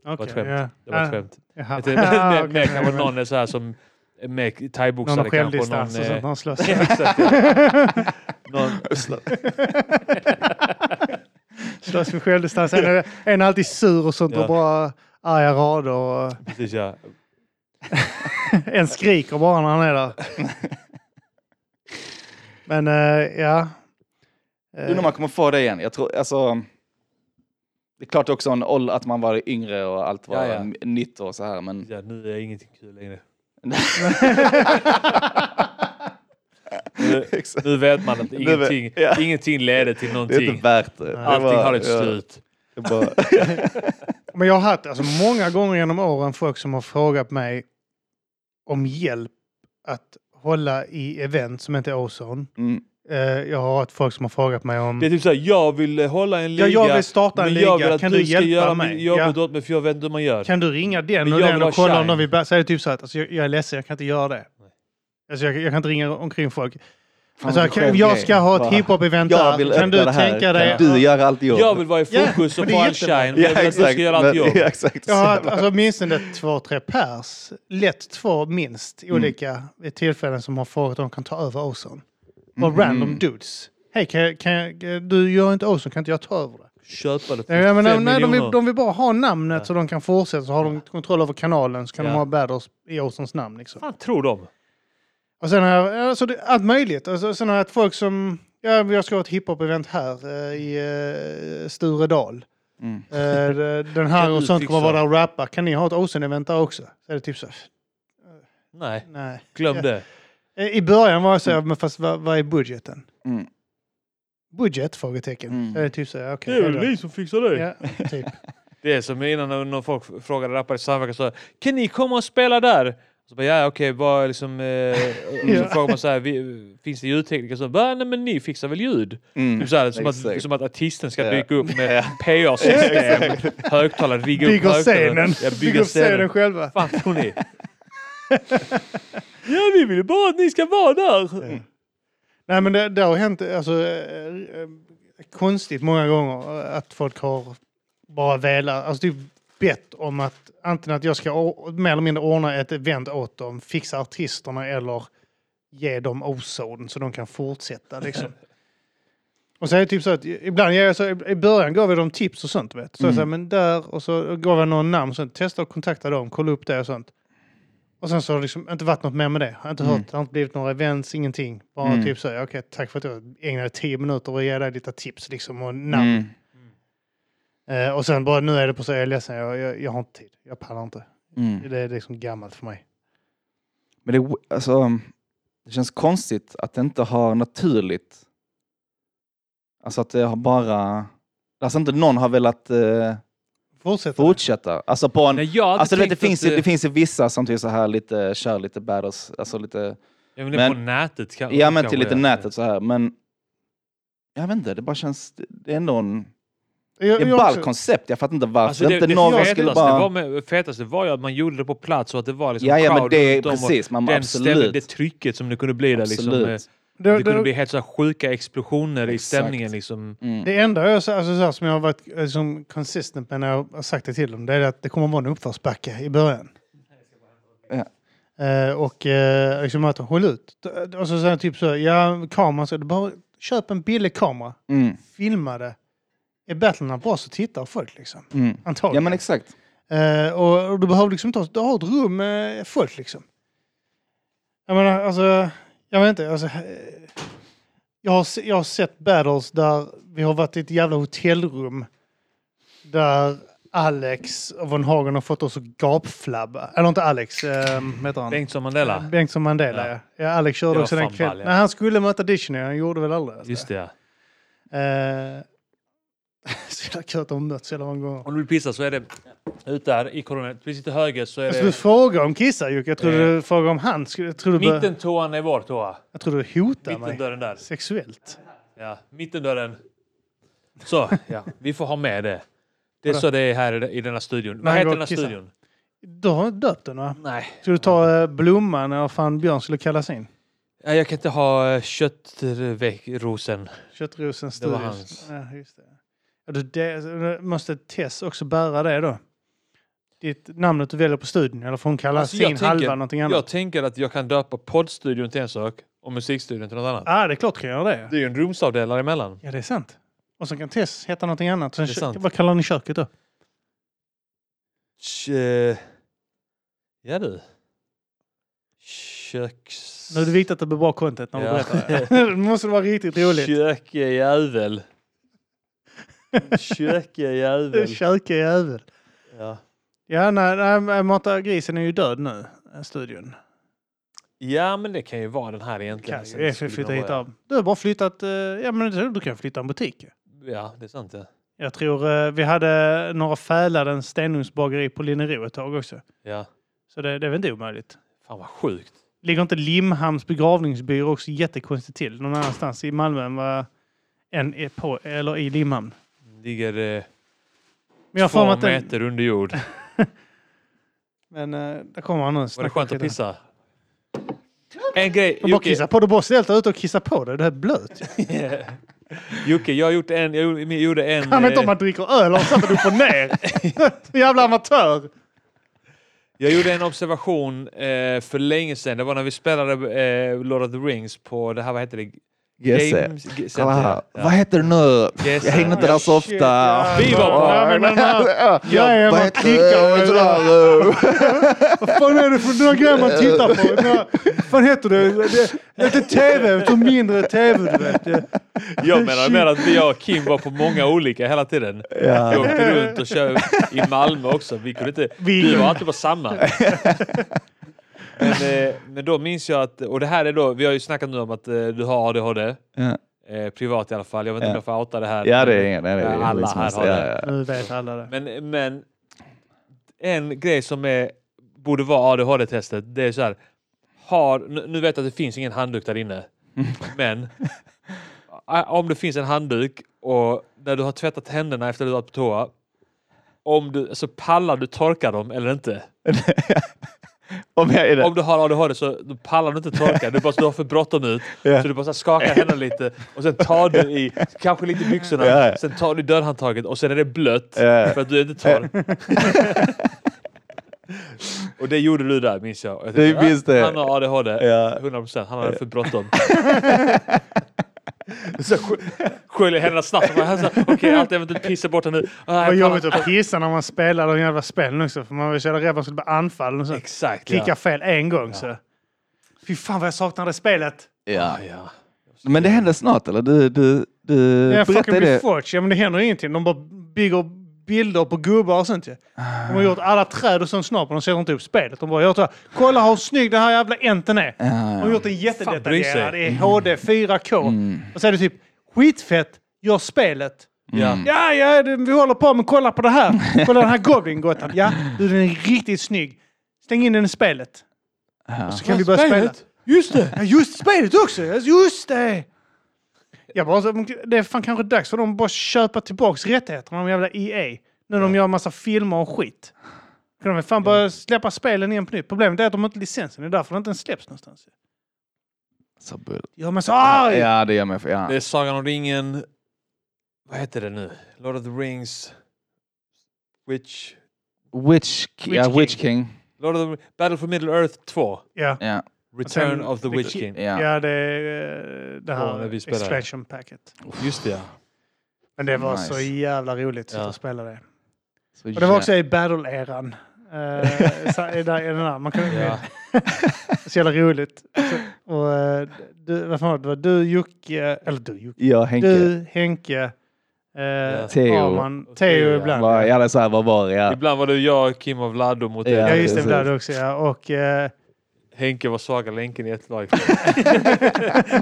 var ett skämt. ja. Det var ett Ah, skämt. jaha. Jag tänkte, Ah, mer, mer kanske någon är så här som med Någon thaiboxare kanske. och självdistans och sånt han slåss. Ja, exakt, ja. någon, Slåss med självdistans. En är, en är alltid sur och sånt Ja. och bara arga rader. Och Precis ja. en skriker bara när han är där. Men eh, ja. Eh, Undrar om man kommer få det igen. Jag tror, alltså... Det är klart också en ålder att man var yngre och allt var Ja, ja. nytt och så här, men... ja. Nu är ingenting kul längre. Exakt. Nu vet man att Nu vet- ingenting, ja. ingenting leder till Det är någonting. inte värt det. det. Allting var- har ett ja, slut. Men jag har haft alltså, många gånger genom åren folk som har frågat mig om hjälp att hålla i event som inte är Ozone. mm. Eh, jag har haft folk som har frågat mig om... Det är typ såhär, jag vill hålla en liga. Ja, jag vill starta en men jag vill liga. att Kan du ska hjälpa göra mig? min jobb Ja. åt mig för jag vet inte hur man gör. Kan du ringa den Men och jag den vill och ha kolla om shine. de vill börja? Så är det typ så att alltså, jag, jag är ledsen, jag kan inte göra det. Alltså, jag, jag kan inte ringa omkring folk. Alltså, kan, jag ska ha ett hiphop-event Jag där. Kan du tänka dig... Du göra allt jobb? Jag vill vara i fokus och få all shine. men jag vill att du ska göra allt jobb. Ja, exakt. Jag har haft alltså, åtminstone två, tre pers, lätt två minst, Mm. olika tillfällen som har frågat om de kan ta över Ozone. Och Mhm. random dudes. Hej, kan jag, kan jag, du gör inte Ozone, kan inte jag ta över det? Köpa det för Ja, men, fem nej, de, vill, miljoner. de vill bara ha namnet Ja. så de kan fortsätta, så har de kontroll över kanalen så kan Ja. de ha battles i Ozones namn. Liksom. fan tror de? Och sen har jag, alltså, det, allt möjligt. Alltså, sen har jag folk som, ja, jag ska ha ett hiphop-event här eh, i uh, Sturedal. Mm. Eh, den här och sånt kommer vara där och rappa. Kan ni ha ett Ozone-event där också? Så är det typ så. Nej, Nej. glöm Ja. det. Eh, I början var jag så här, men fast vad, vad är budgeten? Mm. Budget? Frågetecken. Mm. Är det typ så okej. Det är väl vi som fixar det. Ja, typ. Det är som innan när när folk frågade rappare i samverkan så kan ni komma och spela där? Så bara, ja okej, vad är liksom... Eh, så frågar man så här, vi, finns det ljudtekniker? Så bara, nej men ni fixar väl ljud? Mm. Typ så här, som, att, som att artisten ska dyka upp med PA-system, högtalare, rigga upp högtalare. scenen. Ja, Bygger scenen själva. fan tror ni? ja, vi vill bara att ni ska vara där. Nej men det, det har hänt alltså, eh, konstigt många gånger att folk har bara velat, alltså typ bett om att antingen att jag ska mer eller mindre ordna ett event åt dem, fixa artisterna eller ge dem ozon så de kan fortsätta liksom. Och så är det typ så att ibland ger jag så, i början gav jag dem tips och sånt vet. Så jag Mm. sa, men där och så gav jag någon namn, så testa att kontakta dem, kolla upp det och sånt. Och sen så har det liksom inte varit något mer med det. Jag har inte Mm. hört, det har inte blivit några events, ingenting. Bara Mm. typ så, okej tack för att jag ägnade tio minuter och ge dig lite tips liksom och namn. Eh, och sen bara nu är det på så, jag är ledsen, jag, jag, jag har inte tid. Jag pallar inte. Mm. Det är liksom gammalt för mig. Men det, alltså, det känns konstigt att det inte har naturligt... Alltså att det har bara... Alltså inte någon har velat eh, Fortsätt. fortsätta. Alltså på en... Nej, Alltså du vet, det, finns, eh, det finns ju vissa som typ så här lite, kör lite battles, alltså lite... Ja, men det är men- på nätet kan, Ja men till lite nätet så här, men... Jag vet inte, det bara känns... Det är ändå en... Jag, Det är också- koncept, jag fattar inte varför Alltså det, inte det någon fetaste, skulle bara... var med, fetaste var ju att man gjorde det på plats och att det var liksom Ja, ja men det precis, man den absolut. stämning, det trycket som det kunde bli där liksom. Absolut. eh, det, Det kunde det, bli helt så sjuka explosioner i Exakt. stämningen liksom. Mm. det enda jag, så- alltså, så här, som jag har varit liksom, consistent med när jag har sagt det till dem, det är att det kommer vara en uppförsbacke i början. Ja. Eh, och eh, liksom att håll ut. Och så säger typ så, ja kameran, så, du bara köp en billig kamera, Mm. filma det. Är battlarna bra så tittar folk liksom. Mm. Antagligen. Ja men exakt. Eh, och, och du behöver liksom inte ha, du har ett rum med folk liksom. Jag menar, alltså, jag vet inte, alltså, eh, jag, har, jag har sett battles där vi har varit i ett jävla hotellrum där Alex och Von Hagen har fått oss att gapflabba. Eller inte Alex, eh, vad heter han? Bengtsson Mandela. Bengtsson Mandela, Ja. ja. ja. Alex körde också den kvällen. ja. Nej, han skulle möta Dictionary, han gjorde väl aldrig det? Just det ja. Eh, så jävla kul att de jävla många gånger. Om du vill pissa så är det ut där i koronet. Precis till höger så är Jag skulle det... fråga om kissar Jocke. Jag trodde Eh. du frågade om han. Jag trodde du, är vår toa. jag trodde du hotade mig. Mittendörren där. Sexuellt. Ja, mittendörren. Så, ja. Vi får ha med det. Det är så det är här i- denna studion. Vad heter går den här studion? Du har döpt den va? Nej. Ska du ta eh, Blomman eller vad fan Björn skulle kallas in? Ja, jag kan inte ha eh, köttrosen. Köttrosens Det var Studios. hans. Ja, just det. Det, måste Tess också bära det då? Ditt namnet du väljer på studion eller får hon kalla Alltså, jag sin tänker- halva någonting annat? Jag tänker att jag kan döpa poddstudion till en sak och musikstudion till något annat. Ja, ah, det är klart kan göra det. Det är ju en rumsavdelare emellan. Ja, det är sant. Och så kan Tess heta någonting annat. Sen Det är sant. Vad kallar ni köket då? Kö... Ja du. Köks... Nu är det viktigt att det blir bra content när du Ja. berättar. det måste vara riktigt roligt. Kökejävel. Kökejävel. Köke jävel. Ja. Ja, nej, nej, Mata grisen är ju död nu, eh, studion. ja, men det kan ju vara den här egentligen. Kan ju det skulle flytta hit av. Du har bara flyttat, eh, ja men du kan flytta en butik. Ja, det är sant. Ja. Jag tror eh, vi hade några Fäladens stenugnsbageri på Linnero ett tag också. ja. Så det, det är väl inte omöjligt. Fan vad sjukt. Ligger inte Limhamns begravningsbyrå också jättekonstigt till någon annanstans i Malmö än vad en är på, eller i Limhamn? Ligger eh, Men jag har för mig två att den, meter under jord. Men eh, där kommer han nu. Var det skönt att pissa? En grej. Man bara kissa på. Du bara ställt dig ute och kissa på dig. Det här är blöt. Jocke, jag har gjort en... Jag gjorde- jag gjorde en... Han vet inte om eh, man dricker öl och sätter upp och ner. Jävla amatör. Jag gjorde en observation eh, för länge sedan. Det var när vi spelade eh, Lord of the Rings på det här, vad heter det? GC. Games- Kolla här. Center. Vad heter det nu? GC. Jag hänger inte där så ofta. ja. Vi var på- Ja, men grejen Vad heter det? Vad fan är det för några grejer man tittar på? Vad fan heter det? Det, det är inte tv, utan mindre tv du vet. Det- Jag menar mer att vi och Kim var på många olika hela tiden. Ja. Vi åkte runt och körde i Malmö också. Vi kunde inte... Vi- Du var alltid på samma. Men, eh, men då minns jag att... Och det här är då... Vi har ju snackat nu om att eh, du har ADHD. Ja. Eh, privat i alla fall. Jag vet inte om Ja. jag får outa det här. Ja, det är ingen. Det är Ja, alla här har det. ja. Nu vet alla det. Men, men en grej som är, borde vara ADHD-testet, det är så här. Har, nu nu vet jag att det finns ingen handduk där inne. Men ä- om det finns en handduk och när du har tvättat händerna efter att du har varit på toa. Om du, så pallar du torka dem eller inte? Om jag är det. Om du har ADHD så då pallar du inte torka. Det är bara du har för bråttom ut. Ja. Så du bara skakar händerna lite och sen tar du i, kanske lite i byxorna, ja. sen tar du i dörrhandtaget och sen är det blött Ja. för att du är inte torr. och det gjorde du där minns jag. Jag Det tänkte, minns "Ah, det. Han har ADHD. Ja. 100%. Han hade för bråttom. så sk- sköljer händerna snabbt. Okej, allt eventuellt pissar bort nu. Ah, Vad jobbigt pallar- att pissa när man spelar de jävla spelen också. För man var så jävla rädd att man skulle bli anfallen och så. Exakt. Klicka Ja. fel en gång så. Fy fan vad jag saknar det spelet. Ja. Ah, ja. Men det händer snart eller? Du, du, du Ja, fucking berättade det. Ja men det händer ingenting. De bara bygger bilder på gubbar och sånt ju. De har gjort alla träd och sånt snart men de sätter inte upp spelet. De bara gör så här. Kolla hur snygg den här jävla enten är. De har gjort en jättedetaljerad i HD 4K. Mm. Och så är det typ skitfett, gör spelet. Ja. Ja, ja, vi håller på med kolla på det här. Kolla den här Goblin Gotham. Ja, du den är riktigt snygg. Stäng in den i spelet. Ja. Så kan vi börja spela. Just det! Ja, just spelet också! Just det! Jag bara, så- det är fan kanske dags för dem att bara köpa tillbaks rättigheterna, de jävla EA. Nu när de gör massa filmer och skit. Kan de fan bara släppa spelen igen på nytt. Problemet är att de inte har licensen, det är därför de inte ens släpps någonstans. Så bull. Ja men så arg! Ja, det gör mig. för- Ja. Det är Sagan om ringen... Vad heter det nu? Lord of the Rings... Witch... Witch, ja, Witch Witch King. Lord of the... Battle for Middle Earth 2. Ja, Ja. Return sen- of the Witch King. Ja. ja det är eh, det Ja, här spelar. expansion packet. Just det ja. Men det var Nice. så jävla roligt att Ja. och spela det. Så Och det var också i battle-eran. Uh, där, där. Man kan, ja. Så jävla roligt. Så, och, eh, du, vad fan var det? Var du, Jocke, eller du, Jocke. Ja, Henke. Du, Henke, eh, Theo. Arman, Och Theo Theo, ja. ibland. Var, Ja, ja, det är så här, var det? Ja. Ibland var det jag, Kim av Laddo mot Ja, ja dig. just det, ibland också ja. Och eh, Henke var svaga länken i ett lag.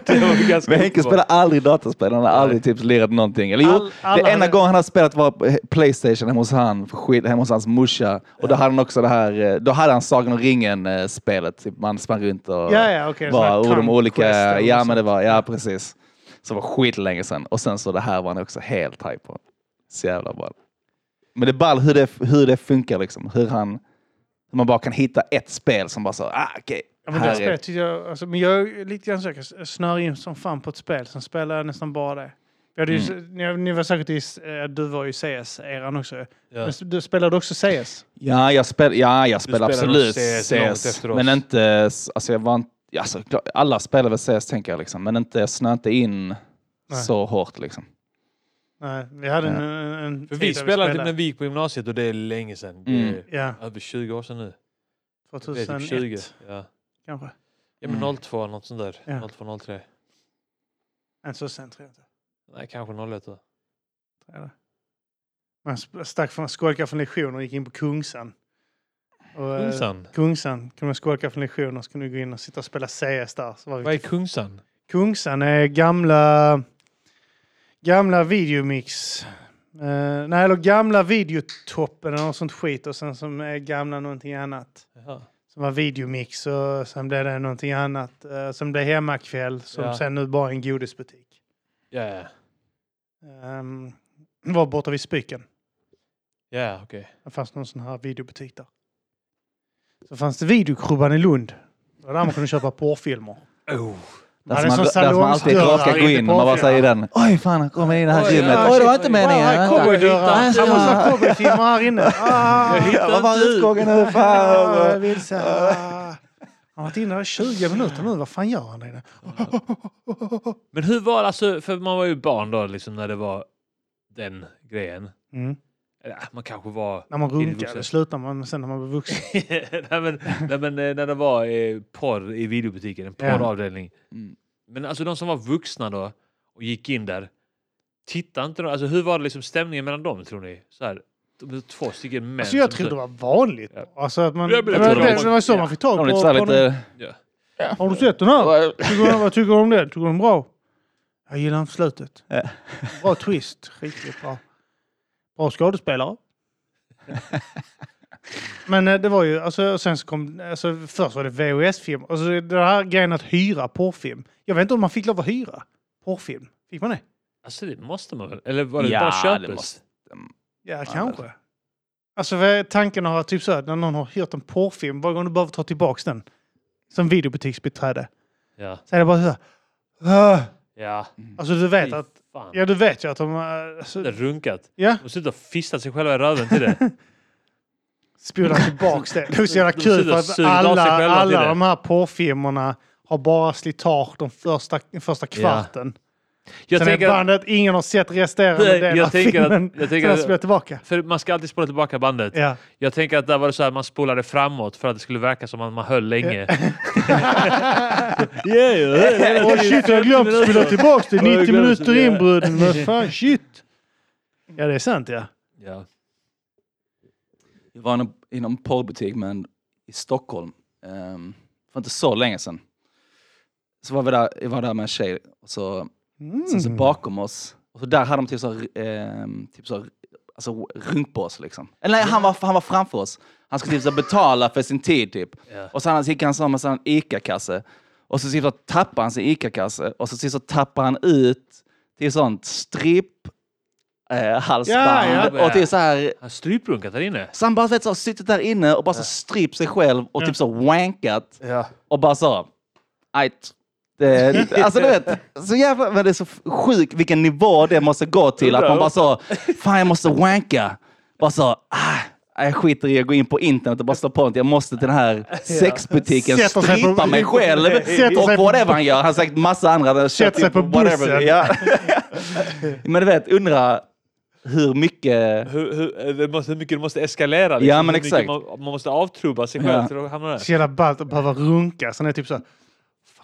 det var ju ganska Men Henke spelar aldrig dataspel, han har aldrig typ lirat någonting. Eller All- jo, det enda hade- gången han har spelat var på Playstation hemma hos han, för skit, hemma hos hans morsa. Och då hade han också det här, eh, då hade han Sagan om ringen-spelet. Typ, man sprang runt och ja, ja, okej. var och de olika, ja men det var, ja precis. Så det var skitlänge sedan. Och sen så det här var han också helt hype på. Så jävla ball. Men det är ball hur det, hur det funkar liksom. Hur han, man bara kan hitta ett spel som bara så, ah okej. Ja, men här det är- spelet tycker jag, alltså, men jag är lite grann snör in som fan på ett spel, sen spelar jag nästan bara det. Hade ju, Mm. ni, ni var säkert i, eh, du var ju CS-eran också. Ja. Men du spelade också CS? Ja, jag, spel, ja, jag spelar spelar absolut CS CS. Men inte, alltså jag var inte, alltså, alla spelar väl CS tänker jag liksom. Men inte, jag snöade inte in Nej. så hårt liksom. Nej, vi hade en, en För tid vi där spelade när vi gick på gymnasiet och det är länge sedan. Det Mm. är Ja, över 20 år sedan nu. Det är 2001 typ 20. Ja, kanske. ja men Mm. 02 något sånt där. Ja. 02, 03. Än så sen tror jag inte. Nej, kanske 01 då. Tror jag det. Man sp- stack från, skolkade från lektioner och gick in på Kungsan. Och, eh, Kungsan? Kungsan. Kunde man skolka från lektioner så kunde du gå in och sitta och spela CS där. Så var vi Vad är Kungsan? Kungsan är gamla, gamla videomix. Eh, nej, eller gamla videotoppen eller något sånt skit och sen som är gamla någonting annat. Jaha. Som var videomix och sen blev det någonting annat. Uh, som blev hemmakväll som Ja. sen nu bara är en godisbutik. Ja, ja. Um, var borta vid Spyken. Ja, okej. Det fanns någon sån här videobutik där. Så fanns det videokrubban i Lund. Det var där man kunde köpa porrfilmer. Oh. Där som det är man, där som man alltid salongsdörrar, råkar gå in man bara säger den. Oj fan, han kommer in i det här Oj, gymmet. ja, Oj, det var inte meningen. Vänta. cowboydörrar. Jag måste ha cowboyfilmer här inne. Ah, Vad var utgången nu? ah, Fan. Han har varit inne i 20 minuter nu. Vad fan gör han där inne? Men hur var det, alltså, för man var ju barn då liksom när det var den grejen. Mm. Eller, man kanske var... När man runkade slutar man sen när man blir vuxen. nej, men, nej, men eh, när det var eh, porr i videobutiken, en Ja. porravdelning. Mm. Men alltså de som var vuxna då och gick in där, tittade inte de, alltså hur var det liksom stämningen mellan dem tror ni? Så här, de, två stycken män. Alltså jag så- det var vanligt. Ja. Alltså att man, Jag det, var, det det, var- det var så ja. man fick tag på, lite på. Ja. Har du sett den här? Tycker du, vad tycker du om det? Tycker du den är bra? Jag gillar inte slutet. Ja. Bra twist. Riktigt bra. Bra skådespelare. Men eh, det var ju, alltså, sen så kom, alltså, först var det VHS-film. Och så det här grejen att hyra porrfilm. Jag vet inte om man fick lov att hyra porrfilm. Fick man det? Alltså det måste man väl? Eller var det Ja, bara det köpes? måste- Ja, Ja, kanske. Alltså tanken har typ så här, när någon har hyrt en porrfilm, varje gång du behöver ta tillbaks den. Som videobutiksbiträde. Ja. Så är det bara så här. Ja. Alltså du vet att, fan. ja du vet ju att de, alltså, Det är runkat. ja, De sitter och fistat sig själva i röven till det. spolar tillbaks det. Det är så jävla De kul sitter för och att suger av sig alla, själva till alla det. de här porrfilmerna har bara slitage de första, första kvarten. Jag Sen är tänker, att, bandet, ingen har sett resterande delen jag av tänker att- filmen. jag tänker att- spelar tillbaka. för man ska alltid spola tillbaka bandet. Ja. Jag tänker att där var det så här man spolade framåt för att det skulle verka som att man höll länge. yeah, yeah, Åh shit, jag har glömt att det. Ja, jag 90 glömde minuter in bruden. Men fan shit. Ja, det är sant ja. Ja. Jag var inom, inom porrbutik men i Stockholm um, för inte så länge sedan. Så var vi där, jag var där med en tjej och så, sen så Mm. bakom oss, och så där hade de typ så, um, typ så alltså runkbås liksom. Eller nej, han var, han var framför oss. Han skulle typ så betala för sin tid typ. Ja. Och sen gick han så med en ICA-kasse. Och så så tappar han sin ICA-kasse och så så tappar han ut till sånt stripp eh, halsband Ja, ja. och till så här Han stryprunkat där inne. så han bara vet, så, suttit där inne och bara så strypt sig själv och typ så wankat Ja. och bara så, ajt. Det, alltså du vet, så jävla, men det är så sjukt vilken nivå det måste gå till. Att man bara så, fan jag måste wanka. Bara så, ah, jag skiter i att gå in på internet och bara slå på något. Jag måste till den här sexbutiken, Sätter sig på- strippa mig själv. Sätter Och whatever han gör. Han har säkert massa andra. Sätter sig på whatever. bussen. Ja. Men du vet, undra hur mycket... Hur, hur, det måste, hur mycket det måste eskalera. liksom. Ja, men Hur exakt. Man, man måste avtrubba sig själv Ja. till att hamna där. Så jävla ballt att behöva runka. Sen är det typ så här,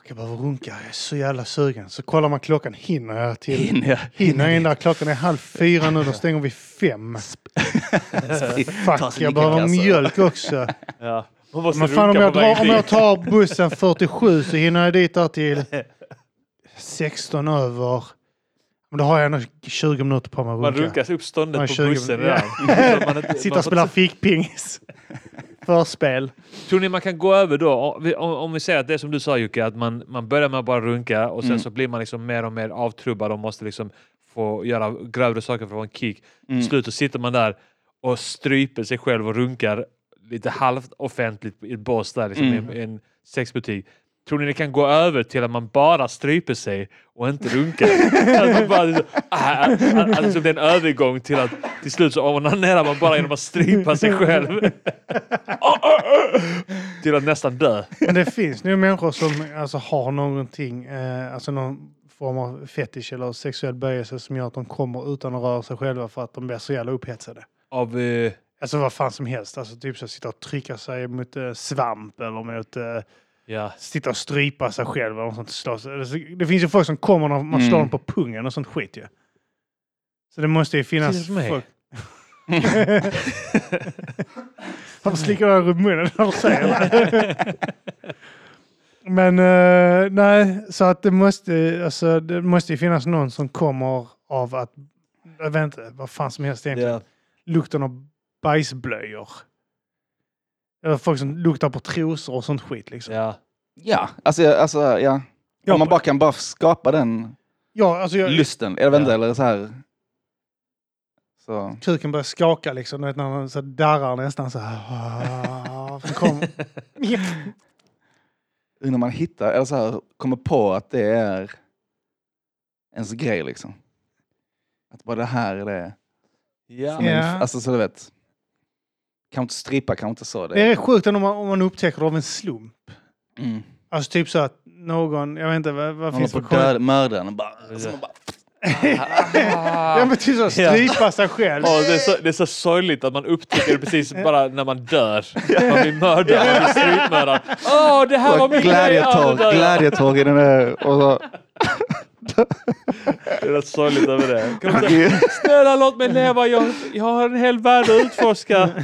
jag behöver runka. Jag är så jävla sugen. Så kollar man klockan. Hinner jag till? Hinner jag- Hinner jag in där? Klockan är halv fyra nu. Då stänger vi fem. Fuck jag behöver ICA-kassa. mjölk också. Ja. Man Men fan om jag, drar, om jag tar bussen 47 så hinner jag dit där till 16 över. Men då har jag nog 20 minuter på mig att Man runka. runkas upp ståndet Ja, på 20 bussen man Sitta man och spela fickpingis. Förspel. Tror ni man kan gå över då, om vi, säger att det är som du sa Jocke, att man, man börjar med att bara runka och sen Mm. så blir man liksom mer och mer avtrubbad och måste liksom få göra grövre saker för att få en kick. Mm. Till slut så sitter man där och stryper sig själv och runkar lite halvt offentligt i ett bås där liksom, Mm. i en sexbutik. Tror ni det kan gå över till att man bara stryper sig och inte runkar? bara, liksom, ah, ah, ah, alltså det är en övergång till att till slut så onanerar man bara genom att strypa sig själv. till att nästan dö. Men det finns nu människor som alltså, har någonting, eh, alltså någon form av fetish eller sexuell böjelse som gör att de kommer utan att röra sig själva för att de blir så jävla upphetsade. Av... Eh, Alltså vad fan som helst. Alltså typ så sitta och trycka sig mot eh, svamp eller mot eh, ja. sitta och strypa sig själv något sånt. Alltså, Det finns ju folk som kommer när man Mm. slår dem på pungen och sånt skit ju. Så det måste ju finnas folk. Han slickar över munnen när du säger det. Men eh, nej, så att det måste, alltså, det måste ju finnas någon som kommer av att, jag vet inte, vad fan som helst egentligen. ja. Lukten av bajsblöjor. Eller folk som luktar på trosor och sånt skit liksom. ja. Ja, alltså, alltså ja. Ja, Om man bara kan bara skapa den Ja, alltså jag, lusten, jag vet inte, Ja. eller så här. Så. kuken börjar skaka liksom, du vet, när den så darrar nästan så här. När man hittar, eller så här, kommer på att det är ens grej liksom. Att bara det här är det. Ja. Som en- Ja. Alltså så du vet. Kan inte stripa, kan inte så. Det. Det är rätt sjukt om man, om man upptäcker det av en slump. Mm. Alltså typ så att någon, jag vet inte vad, vad finns på det att för döda mördaren och bara... Alltså man bara Ja men typ så, strypa sig själv. Åh, det, är så, det är så sorgligt att man upptäcker det precis bara när man dör. Man blir mördad, man blir strypmördad. Åh, det här var min grej! Ja, ja. gladiator i den där... Och så, Det är rätt sorgligt över det. Kan man säga, Snälla låt mig leva, jag, jag har en hel värld att utforska.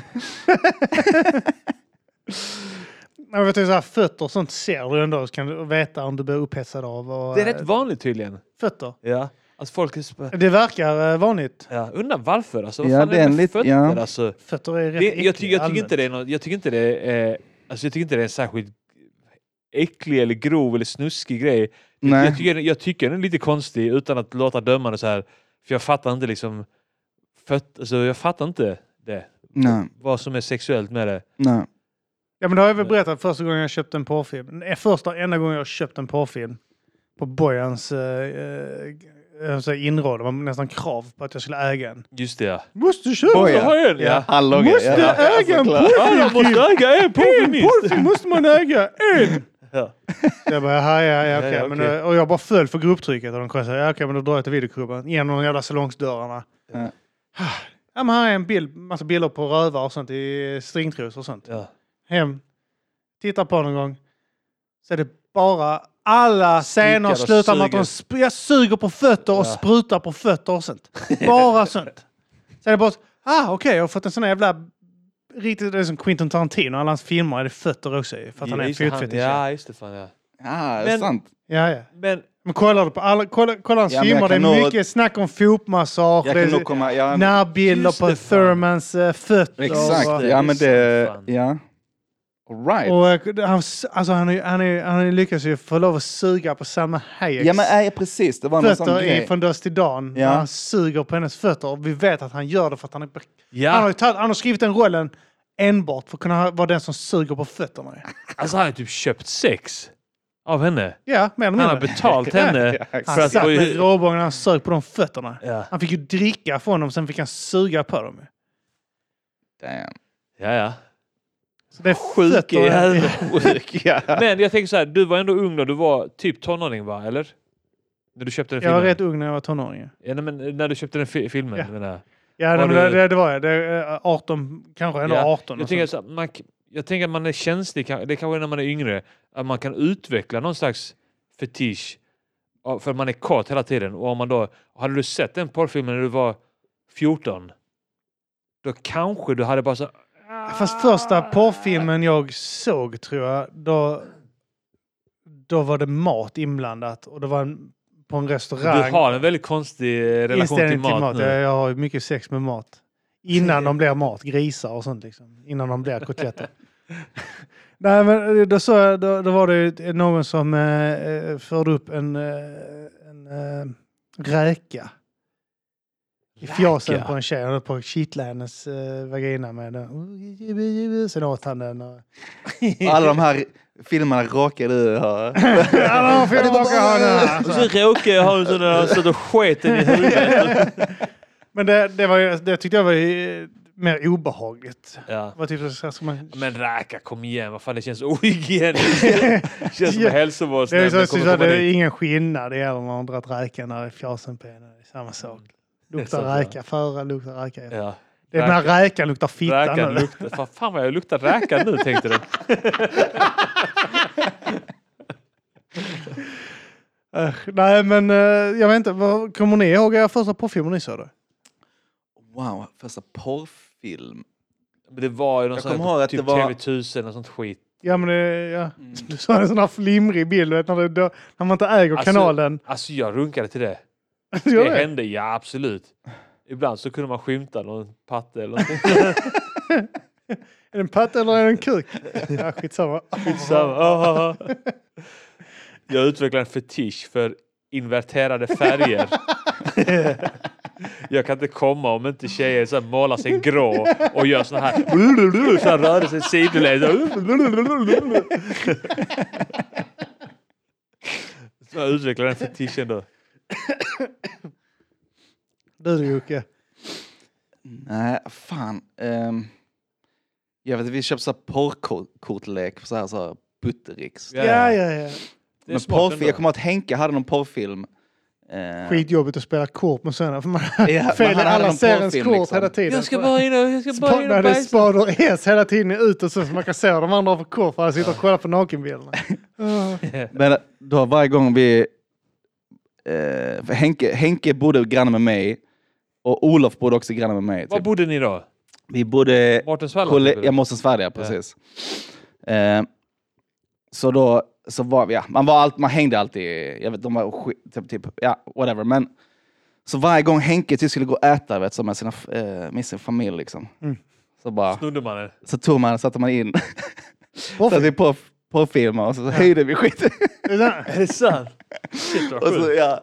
Jag vet, så här, fötter och sånt ser du ändå så kan du veta om du blir upphetsad av. Och, Det är eh, rätt vanligt tydligen. Fötter. Ja. Alltså folk är. Det verkar eh, vanligt. Ja, undrar varför alltså. Vad Ja, fan det är det med lit- fötter ja. alltså? Fötter är rätt Det, jag, ty, jag, tycker allmänt. inte det är något, jag tycker inte det är... Alltså jag tycker inte det är en särskilt äcklig eller grov eller snuskig grej. nej. Jag tycker, jag tycker den är lite konstig utan att låta dömande så här. För jag fattar inte liksom... Föt, alltså jag fattar inte det. nej, Vad som är sexuellt med det. nej. Ja men det har jag väl berättat första gången jag köpte en porrfilm. Är Första och enda gången jag köpte en porrfilm. På Bojans eh, eh, så här inråd. Det var nästan krav på att jag skulle äga en. Just det ja. Måste köpa! En, ja. Han loggar. Måste ja. äga en såklart. Ja, jag måste äga en porrfilm En porrfilm måste man äga! En! Ja. Jag bara, ja, ja. Ja, ja, Men, eh, Och jag bara föll för grupptrycket. Och de kom så här, ja, okej, men då drar jag till videoklubben. Genom de jävla salongsdörrarna. Ja. Ja, men här är en bild, massa bilder på rövar och sånt i stringtrosor och sånt. Ja. Hem, tittar på någon gång. Så är det bara alla scener och slutar med att de sp- jag suger på fötter och Ja. sprutar på fötter och sånt. Bara sånt. Så är det bara, ah okej, jag har fått en sån här jävla riktigt, det är som Quentin Tarantino, alla hans filmer är det fötter också i, för att han är en fotfetisch. Ja, just det. Fan, ja. Ja, det är Men- sant. Ja, ja. Men Men kollar du på alla, kolla, kolla hans Ja, men jag filmer, det är kan nog- mycket snack om fotmassage, Jag det kan är nog komma... Ja, närbilder Just på det, fan. Thurmans äh, fötter. exakt. Och, Ja, är men det... fan. Ja. All right. och eh, han, alltså, han, är- han, är- han är lyckas ju få lov att suga på Salma Hayeks Ja, men äh, precis. Det var någon sån fötter i grej. Från Dust till Dawn. Ja. När han suger på hennes fötter. Och vi vet att han gör det för att han är... Han, har, ja, ju tagit, han har skrivit den rollen enbart för att kunna vara den som suger på fötterna. alltså han har typ köpt sex av henne. Ja, mer eller Han har betalt henne för Han att satt få... med råbågen och han sög på de fötterna. Ja, Han fick ju dricka från dem, sen fick han suga på dem. Damn. ja. ja. Så det är Sjuk fötter. jävel. Sjuk, ja. Men jag tänker så här, du var ändå ung då, du var typ tonåring va, eller? När du köpte den Jag var filmen? rätt ung när jag var tonåring. Ja, nej, men när du köpte den fi filmen? Ja. menar jag. Ja, nej, det, det, det var jag. Det, är, eh, 18, kanske ändå Ja, 18. Jag tänker, sånt. så, man, jag tänker att man är känslig, det kanske är när man är yngre, att man kan utveckla någon slags fetisch. För man är kort hela tiden. Och om man då, hade du sett den porrfilmen när du var 14, då kanske du hade bara så Fast första porrfilmen jag såg tror jag, då, då var det mat inblandat. Och det var en, på en restaurang. Du har en väldigt konstig eh, relation Inställning till mat, nu. Jag, har mycket sex med mat. Innan de blir mat, grisar och sånt liksom. Innan de blir kotletter. Nej men då, så, då, då var det någon som eh, eh, förde upp en, eh, en eh, räka. I fjasen på en tjej. Han höll på att kittla hennes eh, vagina med den. Sen åt han den. Och... Alla de här filmerna råkar du ha. Alla får jag råka ha den Och så råkade jag ha en sån där, då sket i huvudet. Men det, det, var, ju- det tyckte jag var ju mer obehagligt. Ja. Vad typ så ska man... Men räka, kom igen. Vad fan, det känns ohygieniskt. det känns som Ja. en Det är, hälsovårdsnämnd så, så, kommer komma det är ingen skillnad. Det gäller när man dragit räkan i fjäsen på en. Det är samma sak. Luktar räka före, luktar räka efter. Ja. Det är den här räkan luktar fitta Räkan nu. luktar... Fan, fan vad jag luktar räka nu tänkte du. Äh, nej men eh, jag vet inte, vad, kommer ni ihåg era första porrfilmer ni såg då? Wow, första porrfilm. Men det var ju någon Jag sån här, typ det var- TV1000 och sånt skit. Ja men det, ja. Mm. Du såg en sån här flimrig bild, vet, när, det, då, när man inte äger Alltså, kanalen. Alltså jag runkade till det. Det det? hände, ja absolut. Ibland så kunde man skymta någon patte eller någonting. Är det en patte eller är det en kuk? Ja, skitsamma. Skitsamma. Jag utvecklade en fetisch för inverterade färger. Jag kan inte komma om inte tjejer så målar sig grå och gör såna här, så här rörelser sidled. Så jag utvecklade den fetischen då. Du då Jocke? Nej, fan. Um, jag vet inte, vi köpte så här porrkortlek, så här, så här Buttericks. Ja, Ja, ja. ja, Men porrfilm, jag kommer att Henke hade någon porrfilm. Eh, Skitjobbigt att spela kort med sådana för man men fel hade alla någon ser ens porrfilm, kort liksom. hela tiden. Jag ska bara in och, jag ska bara in och bajsa. spader S hela tiden ut och så, man kan se de andra har för kort för att sitta och kolla på nakenbilderna. Uh, Men då varje gång vi... Eh, för Henke, Henke bodde granne med mig. Och Olof bodde också granne med mig. Var Typ. bodde ni då? Vi bodde... Mårtens Valla? Kolle- typ, jag måste svärja, precis. Eh, så då så var vi, ja, man var allt, man hängde alltid, jag vet de var skit, typ, typ, ja whatever. Men så varje gång Henke typ skulle gå och äta vet, så med, sina, eh, med sin familj liksom. Mm. Så bara, Snodde man det? så tog man, satte man in, satte på, på filmer och så höjde vi skiten. Är det- Är det sant? Och så, ja,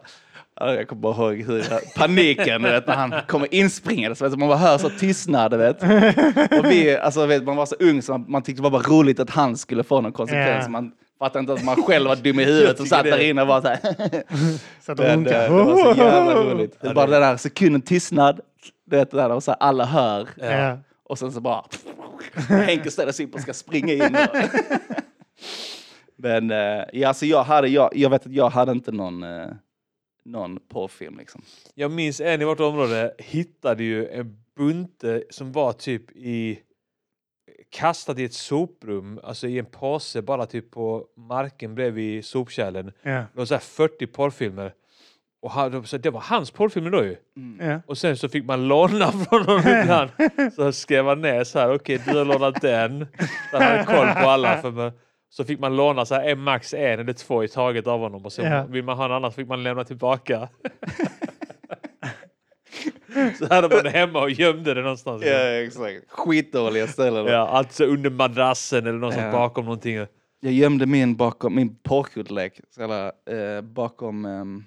ja, jag kommer bara ihåg hur jag, paniken vet, när han kommer inspringande. Man bara hör så tystnad. Vet. Och vi, alltså, vet, man var så ung så man, man tyckte det var bara roligt att han skulle få någon konsekvens. Ja. Man fattade inte att man själv var dum i huvudet och satt där det. inne och var så här. Så att Men, de det, runkar. det var så jävla roligt. Ja, bara det- den där sekunden tystnad. Du vet, det där, och så här, alla hör. Ja. Och sen så bara... Henke ställer sig upp och ska springa in. Och, men eh, ja, alltså jag, hade, jag, jag vet att jag hade inte någon, eh, någon porrfilm. Liksom. Jag minns en i vårt område hittade ju en bunte som var typ i kastad i ett soprum, alltså i en påse bara typ på marken bredvid sopkärlen. Ja. Det var så här 40 porrfilmer. Och han, så det var hans porrfilmer då ju. Ja. Och sen så fick man låna från honom ibland. Så skrev han ner så här, okej du har lånat den. Så han hade koll på alla. För man, så fick man låna så här, en, max en eller två i taget av honom. Och sen Ja. vill man ha en annan så fick man lämna tillbaka. så hade man det hemma och gömde det någonstans. Ja, exakt. Skitdåliga ställen. Ja, alltså under madrassen eller någonstans Ja. bakom någonting. Jag gömde min bakom min porrkortlek. så jävla, Eh, bakom... Um,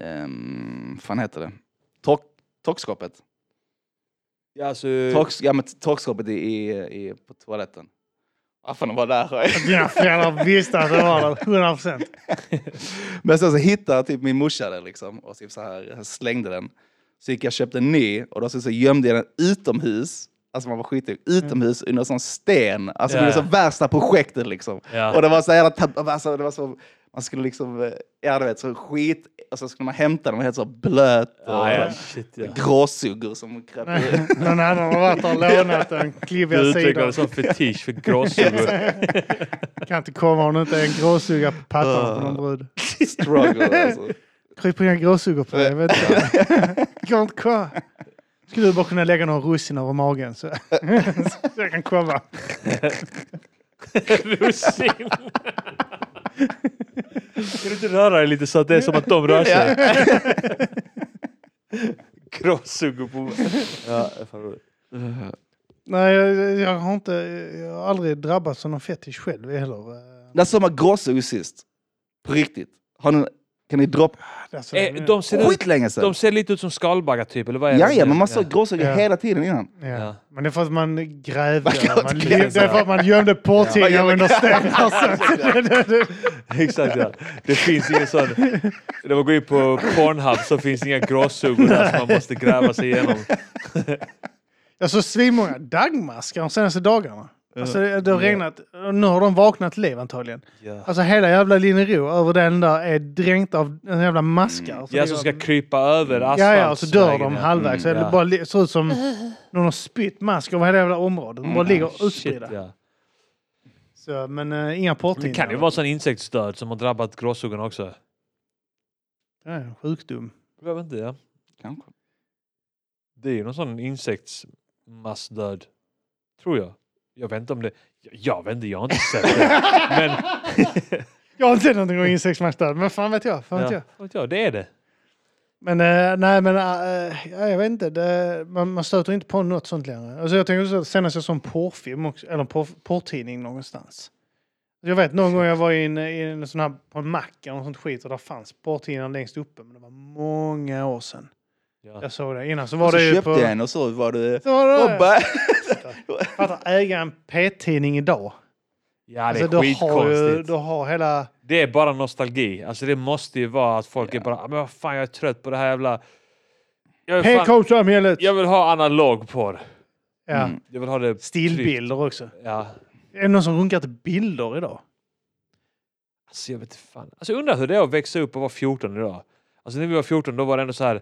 um, fan heter det? Tork, torkskåpet. Ja, alltså, Tork, ja, men torkskåpet i, i, i, på toaletten. Fan, de var där. Dina föräldrar visste att det var där, 100 procent. Men sen så hittade typ min morsa den liksom och typ så här, jag slängde den. Så gick jag och köpte en ny och då så, så gömde jag den utomhus. Alltså man var skitig. Utomhus under en sån sten. Alltså Ja. det var så värsta projektet liksom. Ja. Och det var så jävla alltså, det var så, man skulle liksom, eh, ja du vet, så skit, och så skulle man hämta den, helt så blöt och ja, ja, shit, ja. gråsuggor som kröp ur. Någon annan har varit och lånat den Du klibbiga sidan. en sån fetisch för gråsuggor. Kan inte komma om det inte är en gråsugga på pattarna på någon brud. Struggle alltså. Kryper inga gråsuggor på dig, jag vet inte. Går inte kvar. Skulle du bara kunna lägga några russin över magen så, så jag kan komma. Russin! Kan du inte röra dig lite så att det är som att de rör sig? Gråsuggor på... Ja, fan roligt. Nej, jag, jag har inte, jag har aldrig drabbats av någon fetisch själv heller. När såg man gråsuggor sist? På riktigt? Har ni, kan ni droppa? Alltså, Eh, de, ser ut, Skitlänge sedan. de ser lite ut som skalbaggar typ, eller vad är det? Ja, ja, men man såg Ja. gråsuggor Ja. hela tiden innan. ja. Ja. Men det är för att man grävde. Man Man, det är för att man gömde porrtidningar Ja, under stenar. Exakt ja. Det finns ingen sån... När man går in på Pornhub så finns inga gråsuggor där som man måste gräva sig igenom. Jag såg svinmånga dagmaskar de senaste dagarna. Alltså det, det har regnat, nu har de vaknat till liv antagligen. Ja. Alltså hela jävla Linnero över den där är dränkt av en jävla maskar. Så Ja, det som ska krypa över Ja, ja, och så dör de ja. halvvägs. Mm, det ja. bara li- ser ut som någon har spytt mask över hela jävla området. De bara ligger Shit, utspridda. ja. Så, men uh, inga Det porrtidningar. kan ju vara sån insektsdöd som har drabbat gråsuggorna också. Det är en sjukdom. Jag vet inte, ja. Kanske. Det är ju någon sån insektsmassdöd. Tror jag. Jag vet inte om det... Jag, vet inte, jag har inte sett det. Men... Jag har inte sett någonting om insektsmaskdöd, men fan vet jag. Fan vet jag. vet jag, det är det. Men eh, nej, men eh, ja, jag vet inte. Det, man, man stöter inte på något sånt längre. Alltså, jag tänker så att senast jag såg en porrfilm, också, eller en porr, porrtidning någonstans. Jag vet någon gång jag var i en, i en sån här, på en mack eller något sånt skit och där fanns porrtidningar längst uppe. Men det var många år sedan Ja. jag såg det. Innan så var Och så det ju köpte på... jag en och så var det... Så var det, Robba! Äga en P-tidning idag. Ja, det är Alltså, du har ju, skitkonstigt. du har hela... Det är bara nostalgi. Alltså det måste ju vara att folk är bara, "Ah, men vad fan jag är trött på det här jävla... PK-samhället! jag vill ha analog porr. Ja. Mm. Jag vill ha det... Stillbilder också. Ja. Är det någon som runkar till bilder idag? Alltså jag vet inte fan. Alltså jag undrar hur det är att växa upp och vara 14 idag. Alltså när vi var 14 då var det ändå så här.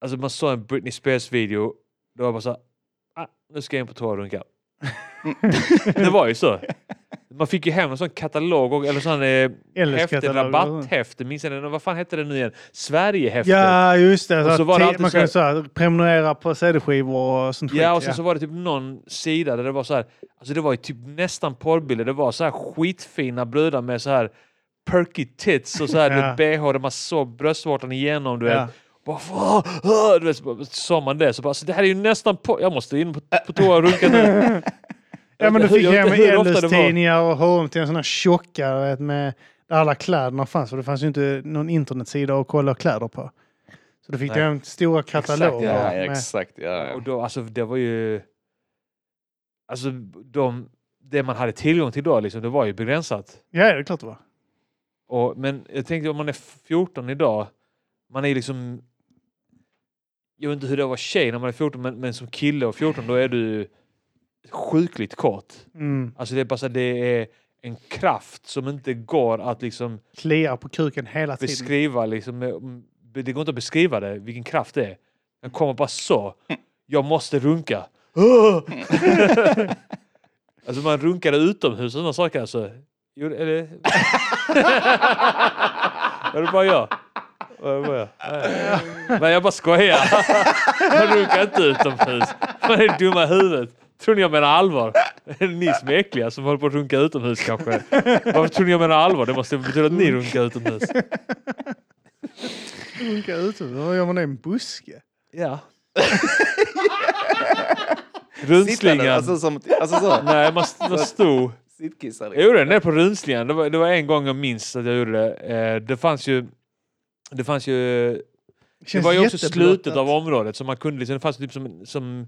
Alltså man såg en Britney Spears video. Då var bara så här. Ah, nu ska jag in på toa och runka. det var ju så. Man fick ju hem en sån katalog och- eller sån eh, häfte, rabatthäfte. Minns jag det? Vad fan hette det nu igen? Sverigehäfte. Ja, just det. Och Så så var det ti- alltid man kunde så här, prenumerera på CD-skivor och sånt Ja, och skit. sen så var det typ någon sida där det var så här, alltså det var ju typ nästan porrbilder. Det var så här skitfina brudar med så här perky tits och så här Ja. ja. bh där man såg bröstvårtan igenom. Du Ja. Bara, du vet, så bara- sa man det så bara, så det här är ju nästan på, jag måste in på, på toa och runka nu. Ja, men du fick hem. LS-tidningar och H&M till en sån här tjocka vet, med där alla kläderna fanns. För det fanns ju inte någon internetsida att kolla kläder på. Så du fick Nej. hem stora kataloger. Ja, med, exakt. Ja, Och ja. då, alltså det var ju... Alltså de, det man hade tillgång till då, liksom, det var ju begränsat. ja, det är klart det var. Och, men jag tänkte om man är 14 idag, man är liksom... Jag vet inte hur det var att tjej när man är 14, men, men som kille och 14 då är du sjukligt kort. Mm. Alltså det är bara så det är en kraft som inte går att liksom Kliar på kuken hela tiden. beskriva. Liksom, med- det går inte att beskriva det, vilken kraft det är. Den kommer bara så. Jag måste runka. alltså man runkade utomhus och sådana saker. Alltså. Jo, är det... Var det bara jag? Det jag? Nej. Men jag bara skojar. Man runkar inte utomhus. Man är dumma i huvudet. Tror ni jag menar allvar? Är det ni som är äckliga som håller på att runka utomhus kanske? Varför tror ni jag menar allvar? Det måste betyda att ni runkar utomhus. Runka ute. Vad gör man det i en buske? Ja. Rundslingan. Alltså, som, alltså så. Nej, man, man stod. Sittkissar. Jag liksom. gjorde det nere på rundslingan. Det var, det var en gång jag minns att jag gjorde det. Eh, det fanns ju... Det fanns ju... Det Känns var ju också slutet av området så man kunde liksom, det fanns typ som, som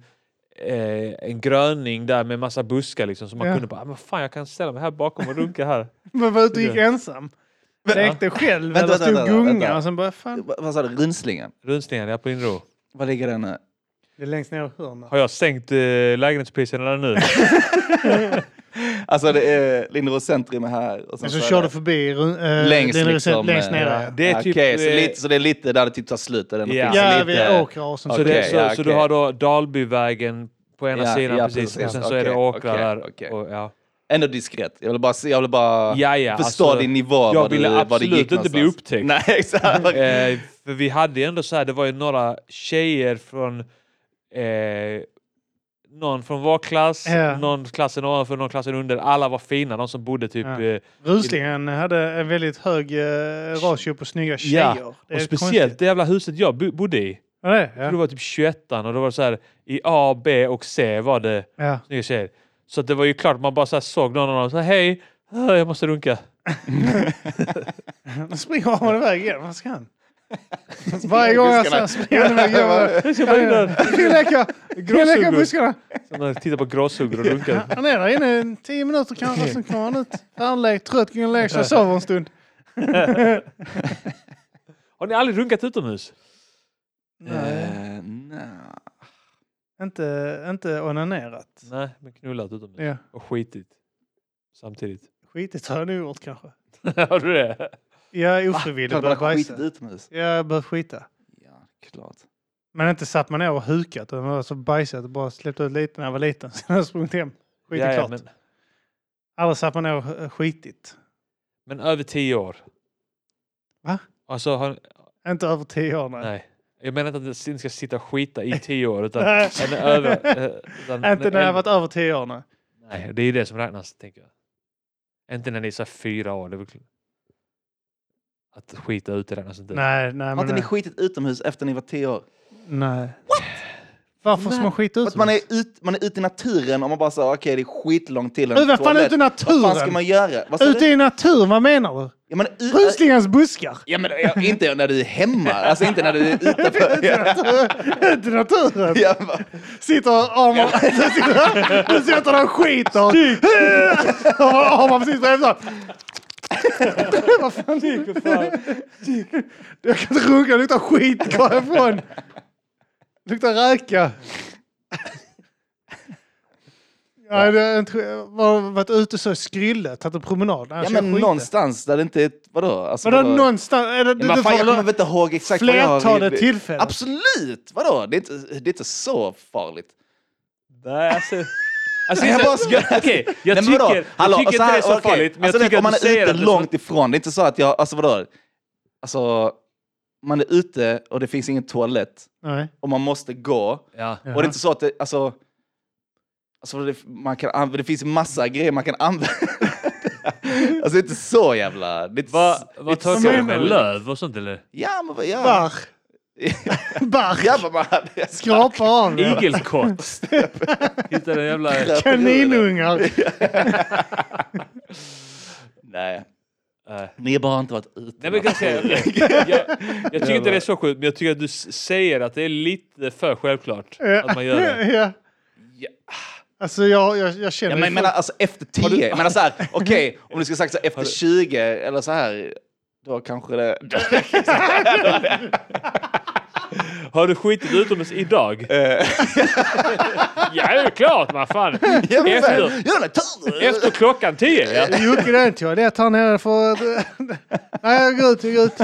eh, en gröning där med massa buskar liksom så man Ja. kunde bara, "Ah, men fan jag kan ställa mig här bakom och runka här. Men var ute och gick ensam? Lekte själv Vänta, eller stod vänta, gunga vänta. och sen bara fan. Va- Vad sa du? Rundslingan? Rundslingan, ja på Inro. Var ligger den nu? Det är längst ner i hörnet. Har jag sänkt eh, lägenhetspriserna där nu? Alltså det är Linderos centrum är här. Och sen så är kör det du förbi äh, längst liksom. längst eh, nere. Det är typ, Okej, så, eh, lite, så det är lite där det typ tar slut. Där den Ja. Ja, lite, vid åkrar och sånt. Så, Okej, det, så, ja, så du har då Dalbyvägen på ena Ja, sidan ja, precis, precis. och sen så är det okej, där. Och, ja. Ändå diskret. Jag vill bara, jag vill bara Ja, ja, förstå alltså, din nivå. jag ville du, var det absolut gick inte bli någonstans. upptäckt. Nej, exakt. Eh, för vi hade ju ändå så här, det var ju några tjejer från eh, någon från vår klass, Ja. någon klassen ovanför, någon klassen under. Alla var fina, de som bodde typ... Ja. Eh, Russlingen hade en väldigt hög eh, ratio på snygga tjejer. Ja, och speciellt konstigt. det jävla huset jag bo- bodde i. Ja, det, Ja. Det var typ 21 och då var det så här i A, B och C var det Ja. snygga tjejer. Så att det var ju klart, man bara så här såg någon av dem och sa hej, ah, jag måste runka. Då springer han iväg igen. Vad ska han? Varje gång jag ser springer han iväg. Jag ska bara in där. vi Gråsuggor. buskarna? Så man tittar på gråsuggor och runkar. Han är där inne i tio minuter kanske, sen kommer han ut. Färdiglekt, trött, går och lägger sig, sover en stund. Har ni aldrig runkat utomhus? Eh, nej. Inte, inte onanerat. Nej, men knullat utomhus. Ja. Och skitit. Samtidigt. Skitigt har jag nog gjort kanske. Har du det? Jag ofrivilligt man börjat bajsa. utomhus. Ja, Jag börjat skita. Ja, klart. Men inte satt man ner och hukat. utan man var så bajsat och bara släppt ut lite när jag var liten. Sen har jag sprungit hem. Skitit Ja, ja, klart. men, Aldrig satt man ner och skitit. men över tio år. Va? Alltså, har, Inte över tio år nej. nej. Jag menar inte att jag ska sitta och skita i tio år. Utan, en över, eh, utan Inte när jag varit över tio år nej. Nej, det är ju det som räknas, tänker jag. Inte när ni är så fyra år. Det är väl... Att skita ute räknas inte. Nej, nej. Har Men inte ni nej. skitit utomhus efter ni var tio år? nej. Varför ska man skita För ut att man är, ut, man är ute i naturen och man bara säger okej det är skitlångt till en Vad fan toalett. ute i Vad fan ska naturen? man göra? Vad sa Ute du? i naturen, vad menar du? Ja, men, ut, Ruslingens buskar. ja, men, ja, inte när du är hemma, alltså inte när du är. Ja, Ute i naturen. ja, va- Sitter och armar... Du sitter där och skiter. Och armar precis bredvid. Vad fan? Jag kan inte runka, det luktar skit. Gå härifrån. Luktar räka. Ja, det är inte, var, varit ute så i Skrylle, tagit en promenad. ja men någonstans där det inte är, vadå? Alltså, Vadå någonstans? Är det, Ja, men fan, jag kommer väl inte ihåg exakt vad jag har... Flertalet tillfällen. Absolut! Vadå? Det är, inte, det är inte så farligt. Nej, alltså... Alltså, jag bara jag, ska- okej, jag tycker, vadå? jag Hallå, tycker inte det är så okej. farligt. Men alltså, jag vet, tycker om man att du är säger ute långt ifrån, det är inte så att jag, alltså vadå? Alltså, man är ute och det finns ingen toalett Nej. och man måste gå. Ja. Och det är inte så att det, alltså, alltså det, man kan, anv- det finns massa grejer man kan använda. alltså det är inte så jävla... Det är inte, Vad s- det är vad inte så du med? Löv och sånt eller? Ja, men vad... Ja. Ja, man hade... Skrapar av det. Igelkott. Hittade jävla... Kaninungar. Nej, Nej. ni har bara inte varit ute. Nej, men jag, säga, okej. jag, jag tycker inte det är så sjukt, men jag tycker att du säger att det är lite för självklart att man gör det. Ja. Ja. Alltså jag, jag, jag känner Ja, men jag menar alltså efter 10, jag menar så här, okej, om du ska sagt så här, efter 20 eller så här, då kanske det... Har du skitit utomhus idag? Eh, ja, det är klart, vad fan. ja, Efter, ja, efter klockan tio, ja. Jocke, det är en toalett här nere för... Nej, jag går ut, jag går ut.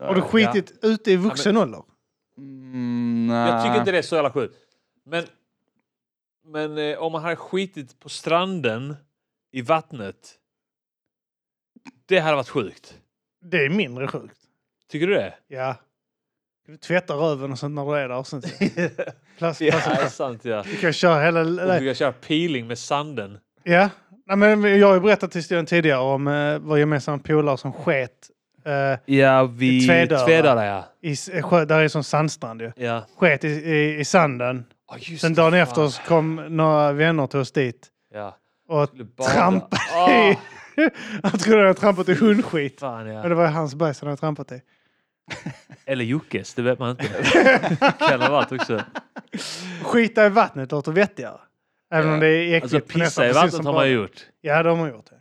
Har du skitit ute i vuxen ålder? Mm. Jag tycker inte det är så jävla sjukt. Men, men eh, om man hade skitit på stranden i vattnet. Det hade varit sjukt. Det är mindre sjukt. Tycker du det? Ja. Du tvättar röven och sånt när du är där. Och sånt. Plast, Ja. plast, det är plast. sant ja. Du kan köra hela... Och du kan köra peeling med sanden. Ja. Nej, men jag har ju berättat historien tidigare om uh, vår gemensamma polare som sket eh, Ja, vi... Tvedöra. Tvedöra ja. i eh, sjö, där är som sandstrand ju. ja. Sket i, i, i sanden. Oh, Sen dagen efter så kom några vänner till oss dit. Ja. Och trampade i... Han trodde han hade trampat i hundskit. fan Men ja. det var hans bajs han hade trampat i. Eller Jockes, det vet man inte. kan ha varit också. Skita i vattnet låter vettigare. Även om det är äckligt. Alltså pissa i vattnet har man bad. gjort. Ja, det har man gjort. Det.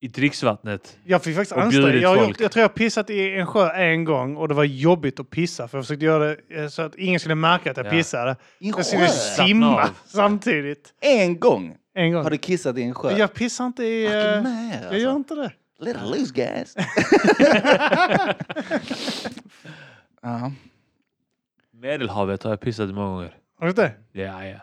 I dricksvattnet. Jag fick faktiskt anstränga jag, gjort, jag tror jag har pissat i en sjö en gång och det var jobbigt att pissa. För jag försökte göra det eh, så att ingen skulle märka att jag Ja. pissade. I en Jag skulle sjö? simma samtidigt. En gång En gång. har du kissat i en sjö. Jag pissar inte i... Fucking eh, Jag gör alltså. inte det. Let it loose guys. ja. Medelhavet har jag pissat i många gånger. Har du det? Ja, ja.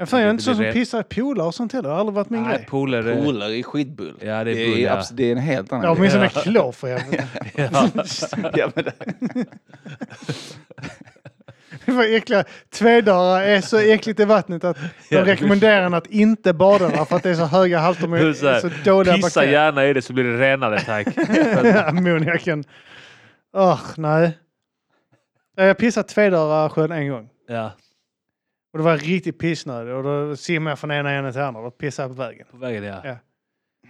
Ja, fan, jag är Det inte så som pissar i pooler och sånt heller. Det har aldrig varit min Nej, grej. polare. Polare i skitbull. Ja, det är det, bull, är, ja. det är en helt annan Ja, grej. åtminstone klor för helvete. Ja. ja, men det, Det var äckliga. Tvedöra är så äckligt i vattnet att de rekommenderar en att inte bada där för att det är så höga halter med så här, så dåliga Pissa bakterier. gärna i det så blir det renare tack. Ammoniaken. Åh, nej. Jag har pissat sjön en gång. ja, Och det var riktigt pissnödig och då simmade jag från ena änden till andra. Då pissade på vägen. på vägen ja. Ja.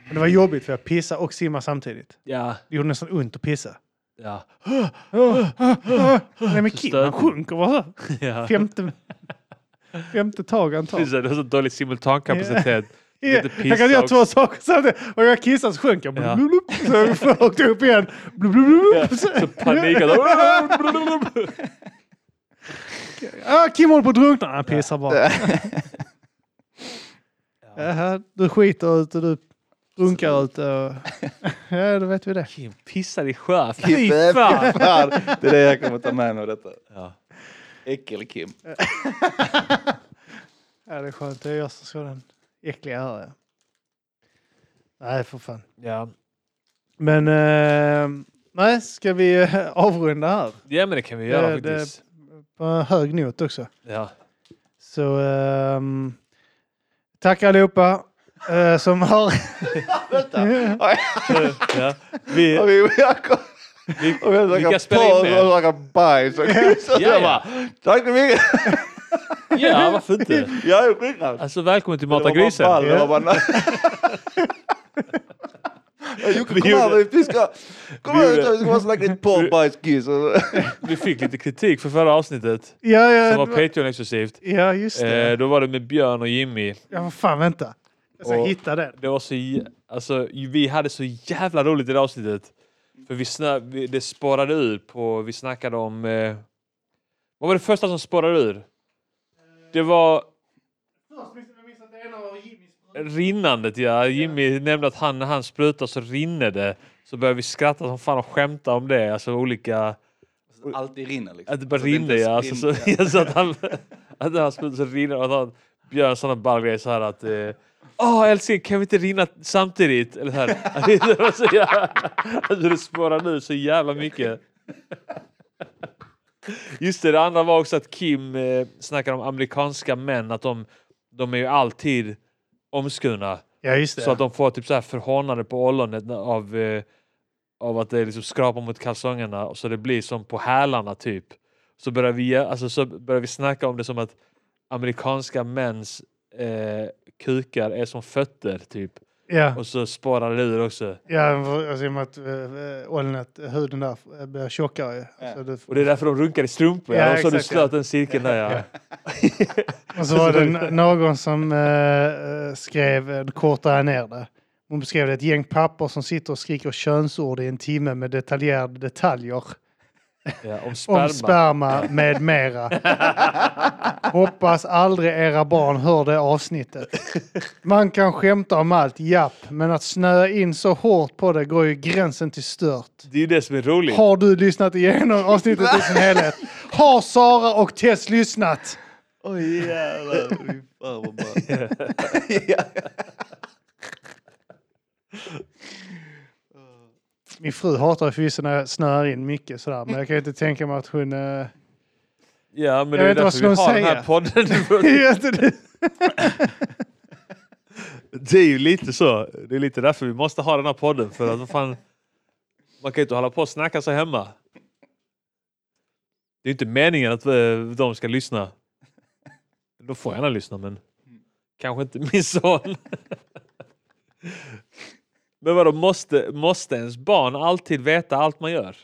Men det var jobbigt för jag pissade och simmade samtidigt. Ja, Det gjorde nästan ont att pissa. Ja. Nej men Kim, sjunker bara. ja. Femte, femte tag tar. Precis, Du har så dålig simultankapacitet. Lite jag kan göra två saker samtidigt. Och jag kissar så sjönk jag. Ja. Så jag åkte upp igen. Ja, så- panikar Ah, Kim håller på att drunkna. Han pissar bara. Du skiter ut och du runkar ut. Och... ja, då vet vi det. Kim pissar i sjön. Fy fan. fan. Det är det jag kommer ta med mig av detta. Ja. Äckel-Kim. Ja, det är skönt. Det är jag som ska den äckliga här. Ja. Nej, för fan. Ja. Men eh, nej, ska vi eh, avrunda här? ja, men det kan vi göra Det- det- faktiskt. På en hög not också. Ja. Så ehm, tack allihopa eh, som har... ja. Vi, Och vi, jag kom, vi, och vi snackar in porr och snackar bajs. Och Ja, jag ja. bara, tack så mycket. Ja, varför inte? Jag är skitnöjd. Alltså välkommen till Det var Mata bara grisen. ball, det var bara... Ja, Jocke Vi kom gjorde- här, vi ska... Kom vi här, gjorde- vi ska bara snacka lite porr, bajs, kiss. och- Vi fick lite kritik för förra avsnittet. ja, ja, Som var det var- Patreon-exklusivt. ja, just det. Eh, då var det med Björn och Jimmy. Ja, vad fan, vänta. Jag ska Och- hitta den. Det var så... Alltså, vi hade så jävla roligt i det avsnittet. För vi snö, vi, det spårade ur på... Vi snackade om... Eh, vad var det första som spårade ur? Det var rinnandet, ja. Jimmy nämnde att han, när han sprutar så rinner det. Så började vi skratta som fan och skämta om det. Alltså olika... Alltid rinner liksom. Att det bara Alltså, rinner ja. Alltså, så, ja. så att han, att när han sprutar så rinner det. och att han Björn sådana ballgrejer så här att eh, Åh älskling, kan vi inte rinna samtidigt? Eller så här. Så jävla, alltså det spårar nu så jävla mycket. Just det, det andra var också att Kim eh, snackar om amerikanska män, att de, de är ju alltid omskurna. Ja, just det. Så att de får typ så här förhånande på ollonet av, eh, av att det liksom skrapar mot kalsongerna och så det blir som på hälarna typ. Så börjar vi, alltså, så börjar vi snacka om det som att amerikanska mäns eh, kukar är som fötter typ. ja, Och så spårar det ur också. ja, alltså, i och med att äh, ollonet, huden där eh, blir tjockare. Ja. Så det, Och det är därför de runkar i strumpor. Ja, Ja, och så har du exakt, slöt den cirkeln där ja. Och så var det någon som eh, skrev, eh, kortade ner det. Hon beskrev det ett gäng pappor som sitter och skriker könsord i en timme med detaljerade detaljer ja om sperma. om sperma med mera. Hoppas aldrig era barn hör det avsnittet. Man kan skämta om allt, japp, men att snöa in så hårt på det går ju gränsen till stört. Det är ju det som är roligt. Har du lyssnat igenom avsnittet i sin helhet? Har Sara och Tess lyssnat? Oj jävlar, fy fan vad bra. Min fru hatar ju förvisso när jag snöar in mycket sådär, men jag kan ju inte tänka mig att hon... Uh... Ja, men Jag det är därför vi har hon den här säga? podden. Det är ju lite så. Det är lite därför vi måste ha den här podden. För att vad fan, man kan ju inte hålla på och snacka sig hemma. Det är inte meningen att eh, de ska lyssna. De får gärna lyssna men kanske inte min son. Men vadå, måste, måste ens barn alltid veta allt man gör?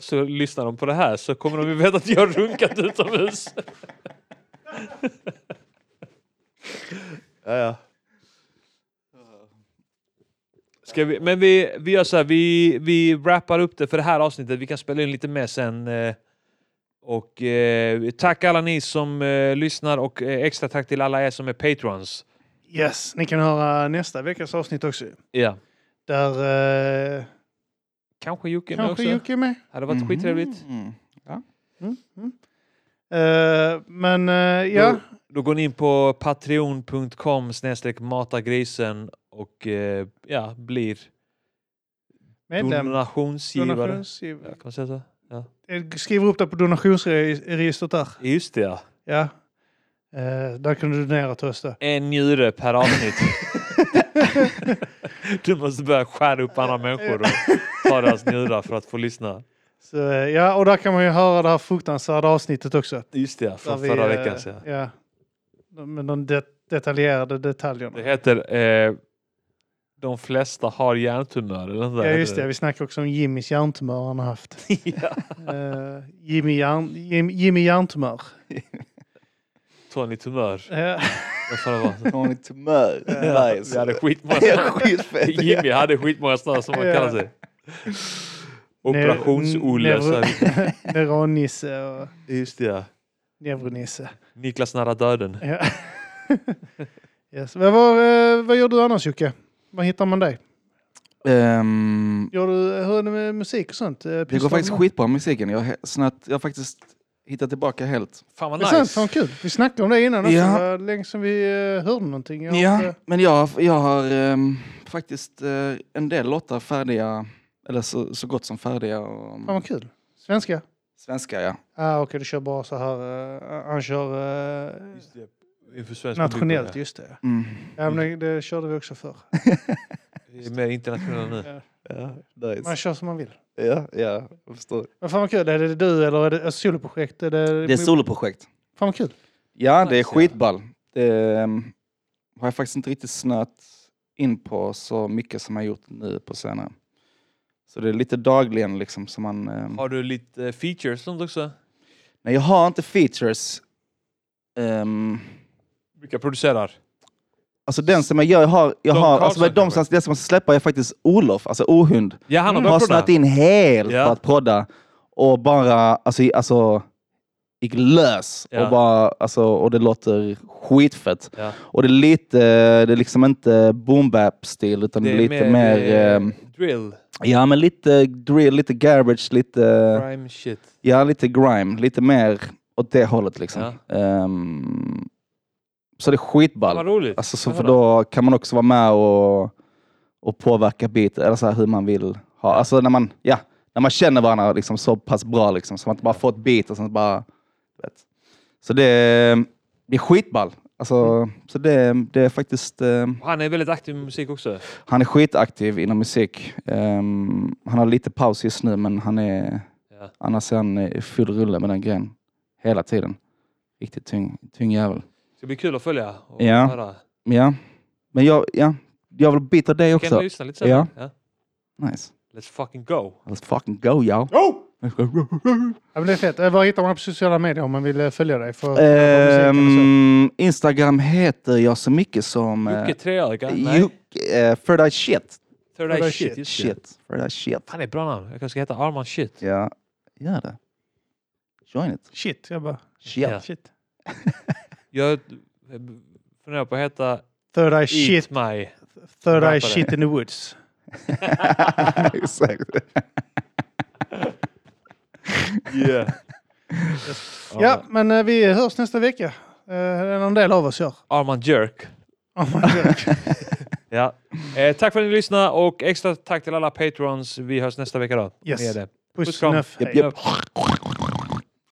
Så lyssnar de på det här så kommer de ju veta att jag har runkat utomhus. ja, ja. Ska vi, men vi, vi gör så här, vi, vi wrappar upp det för det här avsnittet. Vi kan spela in lite mer sen. eh, Och eh, tack alla ni som eh, lyssnar och eh, extra tack till alla er som är patrons. Yes, ni kan höra nästa veckas avsnitt också. Ja. Där eh, Kanske Jocke med kanske också. Jocke är med. Hade varit skittrevligt. Mm. Mm, mm. Eh, men eh, ja, Då, då går ni in på patreon.com snedstreck matagrisen och eh, ja, blir medlem. donationsgivare. Donationsgivare. Ja, kan man säga så? Ja. Skriver upp det på donationsregistret där. Just det ja. Ja. Eh, där kan du donera till oss då. En njure per avsnitt. du måste börja skära upp andra människor och ta deras njurar för att få lyssna. Så, eh, ja, och där kan man ju höra det här fruktansvärda avsnittet också. Just det, från vi, förra eh, veckan. Ja. Ja. Med de det, detaljerade detaljerna. Det heter eh, De flesta har hjärntumör. Eller Ja just det, vi snackade också om Jimmys hjärntumör han har haft. ja. Eh, Jimmy, hjärn, Jim, Jimmy hjärntumör. Tony Tumör. Ja. Vad. Tony Tumör. Ja, Nice. vi hade skitmånga skitfett. Jimmy hade skitmånga snö som man kallar sig. Operations-Olle. Neuronnisse och Just det, ja. Neuronisse. Niklas nära döden. Ja. yes. Men vad, eh, vad gör du annars Jocke? Var hittar man dig? Ehm, Gör du, är det med musik och sånt? Eh, det går faktiskt du skitbra med musiken. Jag har, snart, jag har faktiskt hittat tillbaka helt. Fan vad nice. fan kul. Vi snackade om det innan också. Ja. Det var länge sedan vi eh, hörde någonting. Jag Ja, inte- men jag, jag har ehm, faktiskt eh, en del låtar färdiga, eller så, så gott som färdiga. Och, Fan vad kul. Svenska? svenska, ja. Ah, Okej, du kör bara så här. eh, han kör eh, Just det. Inför svensk nationellt, publik, just det. Mm. Ja, men det, det körde vi också förr. ja. Vi är mer internationella nu. Ja, Man nice. kör som man vill. Ja, ja, jag förstår. Men fan vad kul. Är det du eller är det ett soloprojekt? Är det, Det är soloprojekt. Fan vad kul. Ja, det är skitball. Det ehm, har jag faktiskt inte riktigt snöat in på så mycket som jag gjort nu på senare. Så det är lite dagligen liksom som man... ehm, Har du lite eh, features sånt också? Nej, jag har inte features. Ehm, Vilka producerar? Alltså den som jag gör, jag har, jag Don har alltså de som, den som jag ska släppa är faktiskt Olof, alltså Ohund. Ja, han har Mm. har snöat in helt Ja. på att prodda och bara, alltså, alltså gick lös Ja. och bara, alltså, och det låter skitfett. Ja. Och det är lite, det är liksom inte boom bap stil utan det är lite mer, eh, ehm, drill, ja men lite drill, lite garbage, lite, grime shit. ja lite grime, lite mer åt det hållet liksom. Ja. Ehm, så det är skitball. Vad roligt. Alltså, så för då kan man också vara med och, och påverka beat, eller så här hur man vill ha. Alltså när man, ja, när man känner varandra liksom så pass bra liksom, så man inte bara får ett beat och sen bara... Vet. Så det, är- det är skitball. Alltså, så det, det är faktiskt... eh, Han är väldigt aktiv med musik också. han är skitaktiv inom musik. Ehm, han har lite paus just nu men han är, Ja. annars är han i full rulle med den grejen. Hela tiden. Riktigt tung, tung jävel. Det ska bli kul att följa och Ja. höra. Ja, men jag, ja, jag vill bita dig Kan också. du lyssna lite sen? Ja. ja. Nice. Let's fucking go. Let's fucking go, yo. Ja, men det är fett. Eh, Var hittar man på sociala medier om man vill eh, följa dig? För? Ehm, Instagram heter jag så mycket som... eh, Jocke Treöga? Nej. Jocke, uh, Third Eye Shit. Third Eye Shit. Just det. Shit. Third Eye Shit. Han är bra namn. Jag kanske ska heta Arman Shit. Ja, gör det. Join it. Shit, jag bara... Shit. Shit. Jag funderar på att heta Third eye Eat shit. My. Third eye Rappare. shit in the woods. Exakt. Yeah. Ja, men eh, vi hörs nästa vecka. Eh, En del av oss gör. Arman Jerk. My God. Ja. Eh, tack för att ni lyssnade och extra tack till alla patrons. Vi hörs nästa vecka då. Yes. Med det. Puss Puss, kram. Japp, Hej. japp.